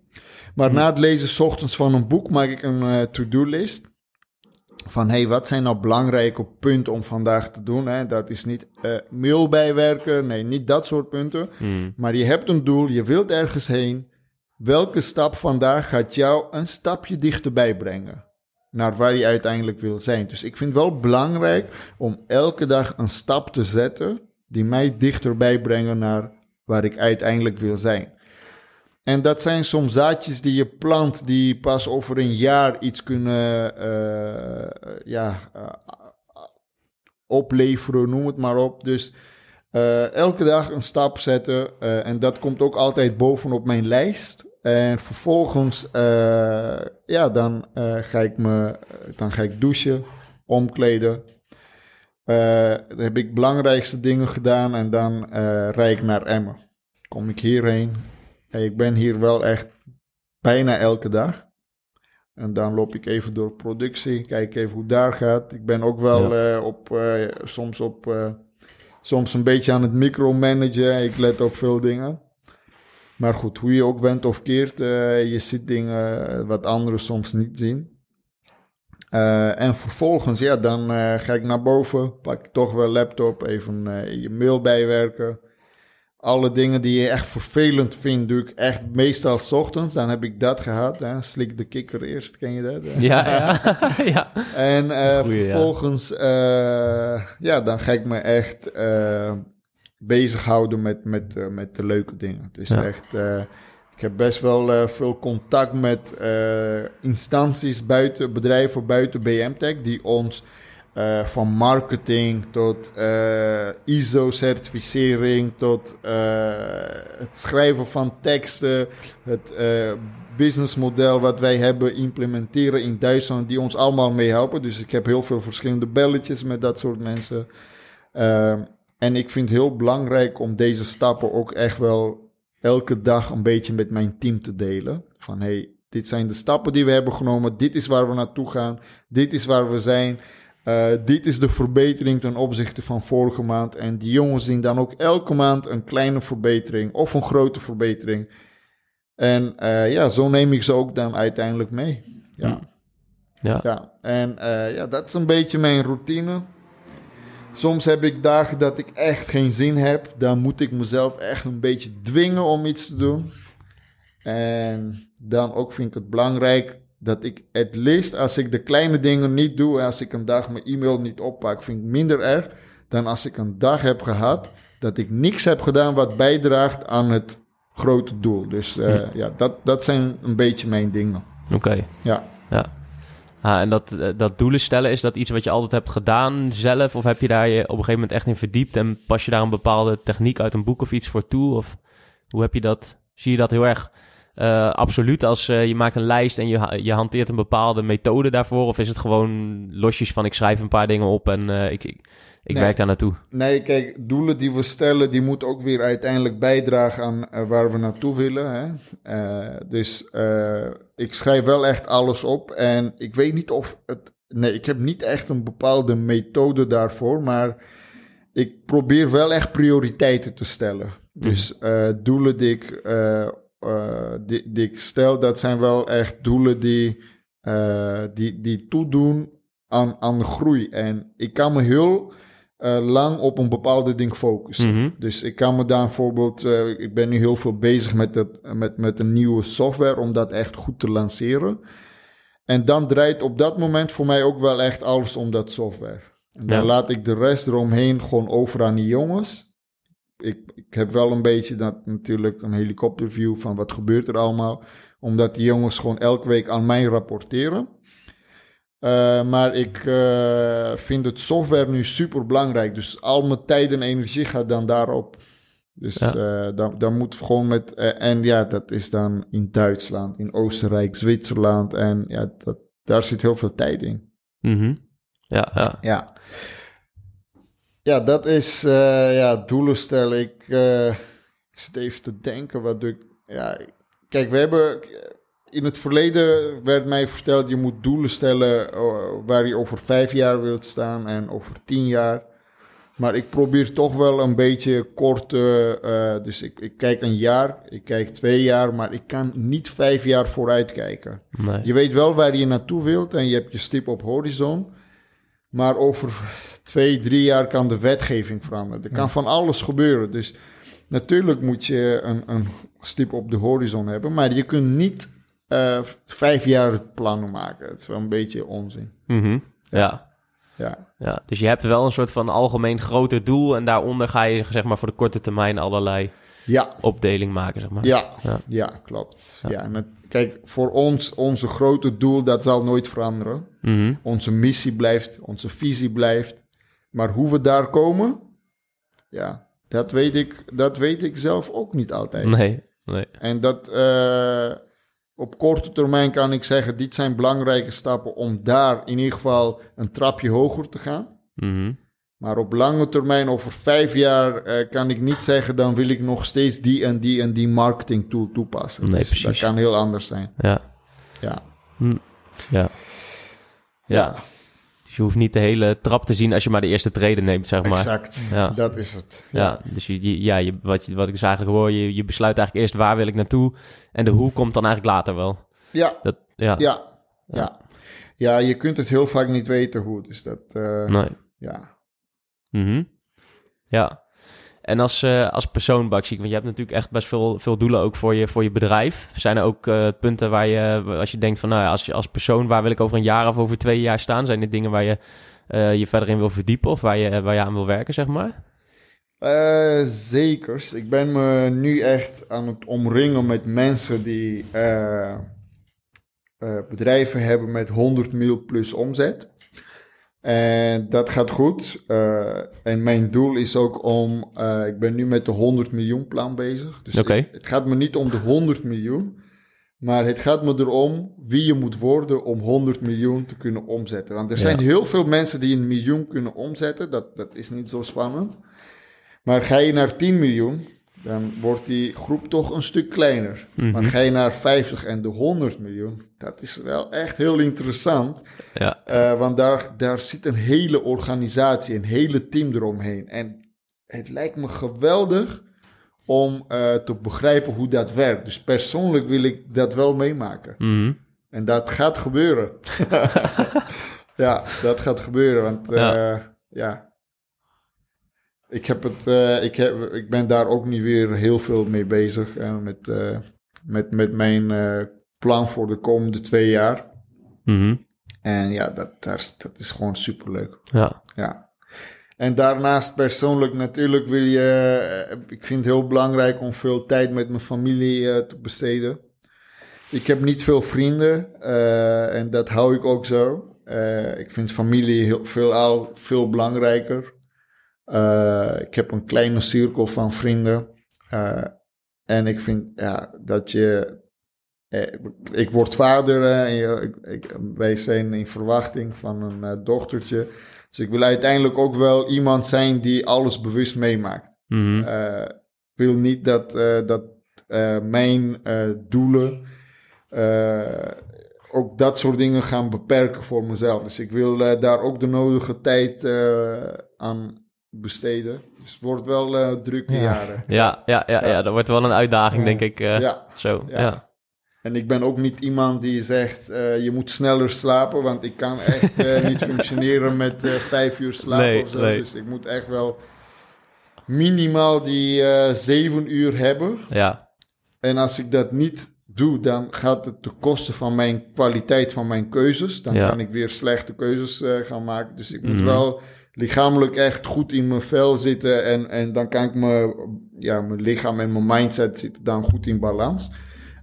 S2: Maar na het lezen s ochtends van een boek maak ik een eh, to-do-list. Van hey, wat zijn nou belangrijke punten om vandaag te doen? Hè? Dat is niet eh, mail bijwerken, nee, niet dat soort punten.
S1: Mhm.
S2: Maar je hebt een doel, je wilt ergens heen. Welke stap vandaag gaat jou een stapje dichterbij brengen? Naar waar je uiteindelijk wil zijn. Dus ik vind het wel belangrijk om elke dag een stap te zetten die mij dichterbij brengen naar waar ik uiteindelijk wil zijn. En dat zijn soms zaadjes die je plant, die pas over een jaar iets kunnen eh, ja, eh, opleveren, noem het maar op. Dus eh, elke dag een stap zetten. en dat komt ook altijd bovenop mijn lijst. En vervolgens, eh, ja, dan, eh, ga ik me, dan ga ik douchen, omkleden. Eh, dan heb ik belangrijkste dingen gedaan en dan rijd ik naar Emmen. Kom ik hierheen. Ik ben hier wel echt bijna elke dag. En dan loop ik even door productie, kijk even hoe daar gaat. Ik ben ook wel op, soms op, soms een beetje aan het micromanagen. Ik let op veel dingen. Maar goed, hoe je ook went of keert, eh, je ziet dingen wat anderen soms niet zien. Eh, en vervolgens, ja, dan eh, ga ik naar boven, pak ik toch wel laptop, even je mail bijwerken. Alle dingen die je echt vervelend vindt, doe ik echt meestal 's ochtends. Dan heb ik dat gehad. Hè? Slik de kikker eerst, ken je dat?
S1: Ja, ja. [laughs] ja.
S2: En
S1: Goeie,
S2: vervolgens, ja, dan ga ik me echt bezighouden met, met, eh, met de leuke dingen. Dus
S1: Ja.
S2: echt, eh, ik heb best wel eh, veel contact met instanties buiten, bedrijven buiten BMTech, die ons van marketing tot ISO-certificering, tot het schrijven van teksten, het businessmodel wat wij hebben implementeren in Duitsland, die ons allemaal meehelpen. Dus ik heb heel veel verschillende belletjes met dat soort mensen. En ik vind het heel belangrijk om deze stappen ook echt wel elke dag een beetje met mijn team te delen. Van hey, dit zijn de stappen die we hebben genomen, dit is waar we naartoe gaan, dit is waar we zijn. Eh, dit is de verbetering ten opzichte van vorige maand. En die jongens zien dan ook elke maand een kleine verbetering of een grote verbetering. En eh, ja, zo neem ik ze ook dan uiteindelijk mee. Ja,
S1: Ja.
S2: ja. en eh, ja, dat is een beetje mijn routine. Soms heb ik dagen dat ik echt geen zin heb. Dan moet ik mezelf echt een beetje dwingen om iets te doen. En dan ook vind ik het belangrijk dat ik het least als ik de kleine dingen niet doe, als ik een dag mijn e-mail niet oppak, vind ik minder erg dan als ik een dag heb gehad dat ik niks heb gedaan wat bijdraagt aan het grote doel. Dus eh,
S1: Hm.
S2: ja, dat, dat zijn een beetje mijn dingen.
S1: Oké.
S2: Ja.
S1: Ja. Ah, en dat, eh, dat doelen stellen, is dat iets wat je altijd hebt gedaan zelf? Of heb je daar je op een gegeven moment echt in verdiept en pas je daar een bepaalde techniek uit een boek of iets voor toe? Of hoe heb je dat? Zie je dat heel erg eh, absoluut als eh, je maakt een lijst en je, je hanteert een bepaalde methode daarvoor? Of is het gewoon losjes van ik schrijf een paar dingen op en ik, ik, ik
S2: Nee.
S1: werk daar naartoe?
S2: Nee, kijk, doelen die we stellen, die moeten ook weer uiteindelijk bijdragen aan waar we naartoe willen. Hè? Dus eh, ik schrijf wel echt alles op en ik weet niet of het... Nee, ik heb niet echt een bepaalde methode daarvoor, maar ik probeer wel echt prioriteiten te stellen. Dus eh, doelen die ik, eh, eh, die, die ik stel, dat zijn wel echt doelen die, die, die toedoen aan, aan de groei. En ik kan me heel eh, lang op een bepaalde ding focussen.
S1: Mhm.
S2: Dus ik kan me daar bijvoorbeeld, eh, ik ben nu heel veel bezig met, het, met, met een nieuwe software om dat echt goed te lanceren. En dan draait op dat moment voor mij ook wel echt alles om dat software. En dan
S1: Ja.
S2: laat ik de rest eromheen gewoon over aan die jongens. Ik, ik heb wel een beetje dat natuurlijk een helikopterview van wat gebeurt er allemaal. Omdat die jongens gewoon elke week aan mij rapporteren. Eh, maar ik eh, vind het software nu super belangrijk. Dus al mijn tijd en energie gaat dan daarop. Dus
S1: Ja.
S2: eh, dan, dan moet gewoon met. en ja, dat is dan in Duitsland, in Oostenrijk, Zwitserland. En ja, dat, daar zit heel veel tijd in.
S1: Mhm. Ja, ja.
S2: Ja. Ja, dat is ja, doelen stellen. Ik, ik zit even te denken wat doe ik. Ja, kijk, we hebben in het verleden werd mij verteld je moet doelen stellen eh, waar je over vijf jaar wilt staan en over tien jaar. Maar ik probeer toch wel een beetje kort. eh, dus ik, ik kijk een jaar, ik kijk twee jaar, maar ik kan niet vijf jaar vooruit kijken.
S1: Nee.
S2: Je weet wel waar je naartoe wilt en je hebt je stip op horizon. Maar over twee, drie jaar kan de wetgeving veranderen. Er kan van alles gebeuren. Dus natuurlijk moet je een, een stip op de horizon hebben. Maar je kunt niet eh, vijf jaar plannen maken. Het is wel een beetje onzin.
S1: Mhm. ja.
S2: Ja,
S1: Ja, dus je hebt wel een soort van algemeen groter doel en daaronder ga je zeg maar voor de korte termijn allerlei
S2: ja,
S1: opdeling maken, zeg maar.
S2: ja,
S1: Ja.
S2: ja. klopt.
S1: Ja.
S2: Kijk, voor ons, onze grote doel, dat zal nooit veranderen.
S1: Mhm.
S2: Onze missie blijft, onze visie blijft. Maar hoe we daar komen, ja, dat weet ik, dat weet ik zelf ook niet altijd.
S1: Nee, nee.
S2: En dat eh, op korte termijn kan ik zeggen, dit zijn belangrijke stappen om daar in ieder geval een trapje hoger te gaan.
S1: Mhm.
S2: Maar op lange termijn, over vijf jaar, eh, kan ik niet zeggen, dan wil ik nog steeds die en die en die marketing tool toepassen.
S1: Nee,
S2: Dus
S1: precies.
S2: Dat kan heel anders zijn.
S1: Ja.
S2: Ja.
S1: Hm. Ja. Ja. Dus je hoeft niet de hele trap te zien als je maar de eerste treden neemt, zeg maar.
S2: Exact.
S1: Ja.
S2: Dat is het.
S1: Ja, dus je, ja, je, wat, je- wat ik dus eigenlijk hoor, je, je besluit eigenlijk eerst waar wil ik naartoe en de hoe komt dan eigenlijk later wel.
S2: Ja,
S1: Dat, ja,
S2: Ja, ja. Ja, je kunt het heel vaak niet weten hoe. Dus dat, eh,
S1: nee.
S2: ja.
S1: Mhm. Ja. En als, eh, als persoon, Baksik, want je hebt natuurlijk echt best veel, veel doelen ook voor je, voor je bedrijf. Zijn er ook eh, punten waar je, als je denkt van, nou ja, als, je, als persoon, waar wil ik over een jaar of over twee jaar staan? Zijn er dingen waar je eh, je verder in wil verdiepen of waar je, waar je aan wil werken, zeg maar?
S2: Zekers. Ik ben me nu echt aan het omringen met mensen die bedrijven hebben met 100 mil plus omzet. En dat gaat goed. Eh, en mijn doel is ook om, eh, ik ben nu met de 100 miljoen plan bezig. Dus ik- het gaat me niet om de 100 miljoen. Maar het gaat me erom wie je moet worden om 100 miljoen te kunnen omzetten. Want er
S1: Ja.
S2: zijn heel veel mensen die een miljoen kunnen omzetten. Dat, dat is niet zo spannend. Maar ga je naar 10 miljoen, dan wordt die groep toch een stuk kleiner.
S1: Mhm.
S2: Maar ga je naar 50 en de 100 miljoen, dat is wel echt heel interessant.
S1: Ja.
S2: Eh, want daar, daar zit een hele organisatie, een hele team eromheen. En het lijkt me geweldig om eh, te begrijpen hoe dat werkt. Dus persoonlijk wil ik dat wel meemaken.
S1: Mhm.
S2: En dat gaat gebeuren. [laughs] [laughs] ja, dat gaat gebeuren. Want eh,
S1: Ja.
S2: ja. Ik, heb het, eh, ik, heb, ik ben daar ook niet weer heel veel mee bezig. met, eh, met, met mijn eh, plan voor de komende twee jaar.
S1: Mhm.
S2: En ja, dat, dat, is, dat is gewoon superleuk.
S1: Ja.
S2: Ja. En daarnaast persoonlijk natuurlijk wil je... ik vind het heel belangrijk om veel tijd met mijn familie te besteden. Ik heb niet veel vrienden en dat hou ik ook zo. Ik vind familie heel, veel, al- veel belangrijker. Eh, ik heb een kleine cirkel van vrienden. Eh, en ik vind ja, dat je. eh, ik word vader eh, en je, ik, ik- wij zijn in verwachting van een dochtertje. Dus ik wil uiteindelijk ook wel iemand zijn die alles bewust meemaakt.
S1: Mhm.
S2: Ik wil niet dat, dat mijn doelen ook dat soort dingen gaan beperken voor mezelf. Dus ik wil daar ook de nodige tijd aan besteden. Dus het wordt wel eh, drukke
S3: Ja.
S2: jaren.
S1: Ja, ja, ja, ja, dat wordt wel een uitdaging,
S3: Ja.
S1: denk ik. eh,
S2: Ja.
S1: Zo,
S2: Ja.
S1: ja.
S2: En ik ben ook niet iemand die zegt, eh, je moet sneller slapen, want ik kan echt eh, [laughs] niet functioneren met vijf uur slapen
S1: Nee,
S2: of zo.
S1: nee.
S2: Dus ik moet echt wel minimaal die eh, zeven uur hebben.
S1: ja.
S2: En als ik dat niet doe, dan gaat het ten koste van mijn kwaliteit van mijn keuzes. Dan
S1: Ja.
S2: kan ik weer slechte keuzes eh, gaan maken. Dus ik moet
S1: Mhm.
S2: wel lichamelijk echt goed in mijn vel zitten. En, en dan kan ik me, ja, mijn lichaam en mijn mindset zitten dan goed in balans.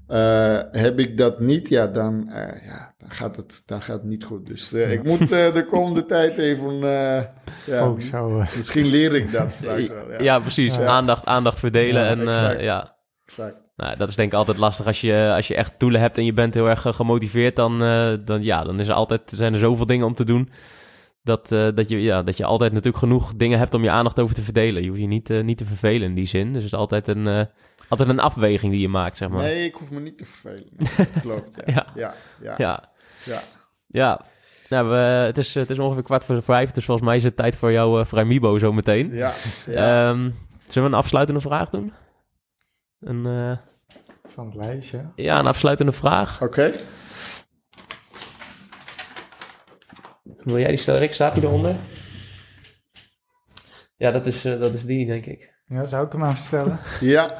S2: Eh, heb ik dat niet, ja, dan, eh, ja, dan, gaat, het, dan gaat het niet goed. Dus eh, ik moet eh, de komende [laughs] tijd even... eh, ja,
S3: houden.
S2: misschien leer ik dat straks wel. Ja,
S1: Ja, precies.
S2: Ja.
S1: Aandacht, aandacht verdelen.
S2: Ja,
S1: en eh,
S2: exact.
S1: ja,
S2: exact.
S1: nou, dat is denk ik altijd lastig als je, als je echt doelen hebt en je bent heel erg gemotiveerd. Dan, eh, dan, ja, dan is er altijd, zijn er zoveel dingen om te doen. Dat, eh, dat, je, ja, dat je altijd natuurlijk genoeg dingen hebt om je aandacht over te verdelen. Je hoeft je niet, eh, niet te vervelen in die zin. Dus het is altijd een, eh, altijd een afweging die je maakt, zeg maar.
S2: Nee, ik hoef me niet te vervelen. Klopt, [laughs] ja.
S1: Ja.
S2: Ja, ja, ja.
S1: Ja. Nou, we, het, is, het is ongeveer kwart voor vijf, dus volgens mij is het tijd voor jouw uh, Vrijmibo zo meteen.
S2: ja, ja.
S1: Ehm, zullen we een afsluitende vraag doen? Een, eh,
S3: Van het lijstje.
S1: ja, een afsluitende vraag.
S2: Oké.
S1: Wil jij die stellen, Rick? Staat die eronder? Ja, dat is, eh, dat is die, denk ik.
S3: Ja, zou ik hem even stellen? [laughs]
S2: Ja,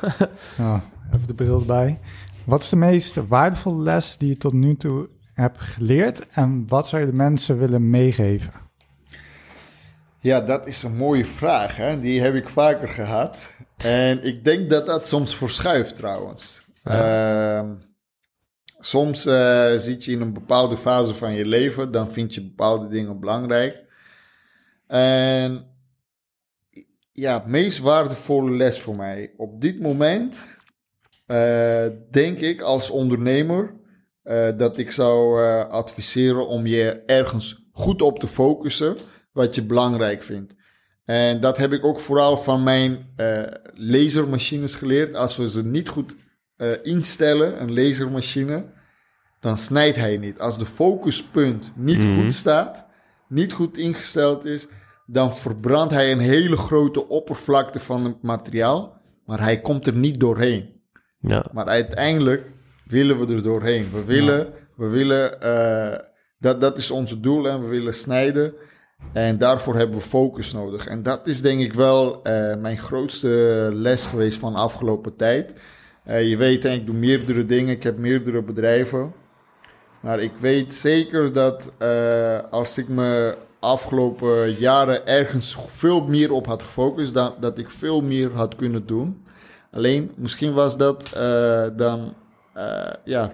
S3: Nou, [laughs] even de bril erbij. Wat is de meest waardevolle les die je tot nu toe hebt geleerd? En wat zou je de mensen willen meegeven?
S2: ja, dat is een mooie vraag. Hè? Die heb ik vaker gehad. En ik denk dat dat soms verschuift trouwens. Ehm, soms eh, zit je in een bepaalde fase van je leven. Dan vind je bepaalde dingen belangrijk. En ja, meest waardevolle les voor mij op dit moment, eh, denk ik als ondernemer, eh, dat ik zou adviseren om je ergens goed op te focussen wat je belangrijk vindt. En dat heb ik ook vooral van mijn lasermachines geleerd. Als we ze niet goed instellen, een lasermachine, dan snijdt hij niet. Als de focuspunt niet
S1: Mhm.
S2: goed staat, niet goed ingesteld is, dan verbrandt hij een hele grote oppervlakte van het materiaal, maar hij komt er niet doorheen.
S1: Ja,
S2: Maar uiteindelijk willen we er doorheen. We willen, we willen eh, dat, dat is ons doel en we willen snijden. En daarvoor hebben we focus nodig. En dat is denk ik wel eh, mijn grootste les geweest van de afgelopen tijd. Eh, je weet, ik doe meerdere dingen, ik heb meerdere bedrijven. Maar ik weet zeker dat eh, als ik me afgelopen jaren ergens veel meer op had gefocust, dan, dat ik veel meer had kunnen doen. Alleen, misschien was dat eh, dan eh, ja,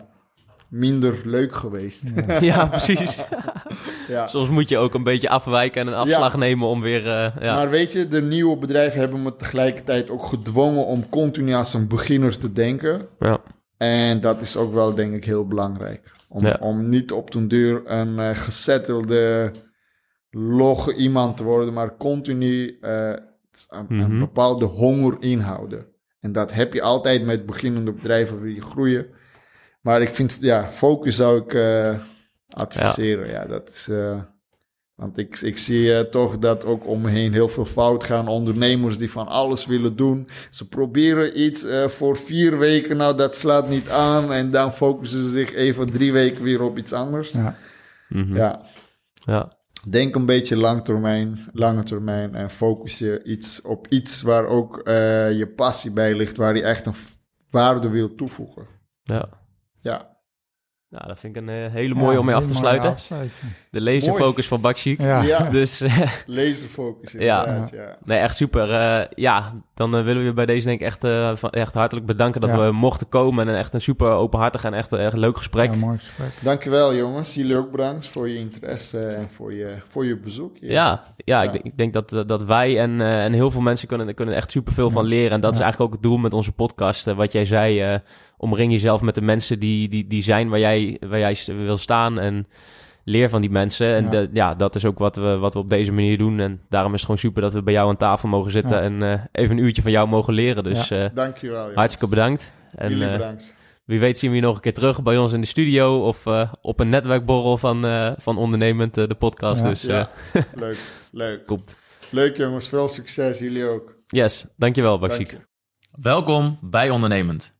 S2: minder leuk geweest. Ja. [laughs]
S1: ja precies. [laughs] Soms moet je ook een beetje afwijken en een afslag
S2: Ja.
S1: nemen om weer... eh, ja.
S2: Maar weet je, de nieuwe bedrijven hebben me tegelijkertijd ook gedwongen om continu als een beginner te denken.
S1: ja.
S2: En dat is ook wel, denk ik, heel belangrijk. Om,
S1: Ja.
S2: om niet op den duur een eh, gezettelde, logge iemand te worden, maar continu eh, een, een
S1: Mhm.
S2: bepaalde honger inhouden. En dat heb je altijd met beginnende bedrijven, je groeien. Maar ik vind, ja, focus zou ik eh, adviseren. Ja. dat is... want ik, ik zie eh, toch dat ook om me heen heel veel fout gaan. Ondernemers die van alles willen doen. Ze proberen iets eh, voor vier weken. Nou, dat slaat niet aan. En dan focussen ze zich even drie weken weer op iets anders.
S3: Ja.
S1: Mhm.
S2: Ja,
S1: ja.
S2: denk een beetje lang termijn, lange termijn. En focus je iets op iets waar ook eh, je passie bij ligt. Waar je echt een waarde wil toevoegen.
S1: ja.
S2: Ja,
S1: Nou, dat vind ik een eh, hele mooie om mee af te sluiten. De laserfocus van Bakshik.
S3: Ja.
S2: Ja,
S1: Dus [laughs] eh,
S2: laserfocus
S1: Ja.
S2: ja.
S1: nee, echt super. Eh, ja, dan willen we je bij deze denk ik echt, eh, van, echt hartelijk bedanken dat
S3: Ja.
S1: we mochten komen. En echt een super openhartig en echt, echt leuk gesprek.
S3: Ja, mooi gesprek.
S2: Dankjewel jongens, jullie ook bedankt voor je interesse en voor je, voor je bezoek.
S1: Ja, ja,
S2: Ja.
S1: Ik, denk, ik denk dat, dat wij en, eh, en heel veel mensen kunnen, kunnen echt superveel van leren. En dat is eigenlijk ook het doel met onze podcast. Wat jij zei, eh, omring jezelf met de mensen die, die, die zijn waar jij, waar jij wil staan. En leer van die mensen. En
S3: Ja.
S1: ja. ja, dat is ook wat we, wat we op deze manier doen. En daarom is het gewoon super dat we bij jou aan tafel mogen zitten.
S3: Ja.
S1: En eh, even een uurtje van jou mogen leren. Dus eh,
S2: Dankjewel jongens.
S1: hartstikke bedankt. En
S2: jullie
S1: eh,
S2: bedankt.
S1: wie weet zien we je nog een keer terug bij ons in de studio. Of eh, op een netwerkborrel van, eh, van Ondernemend, de podcast.
S3: Ja.
S1: Dus eh,
S2: Ja, [laughs] leuk, leuk.
S1: komt.
S2: Leuk jongens, veel succes, jullie ook.
S1: Yes, dankjewel
S2: Dank
S1: Bakshik.
S2: je.
S4: Welkom bij Ondernemend,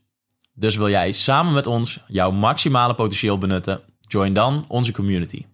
S4: Dus wil jij samen met ons jouw maximale potentieel benutten? Join dan onze community.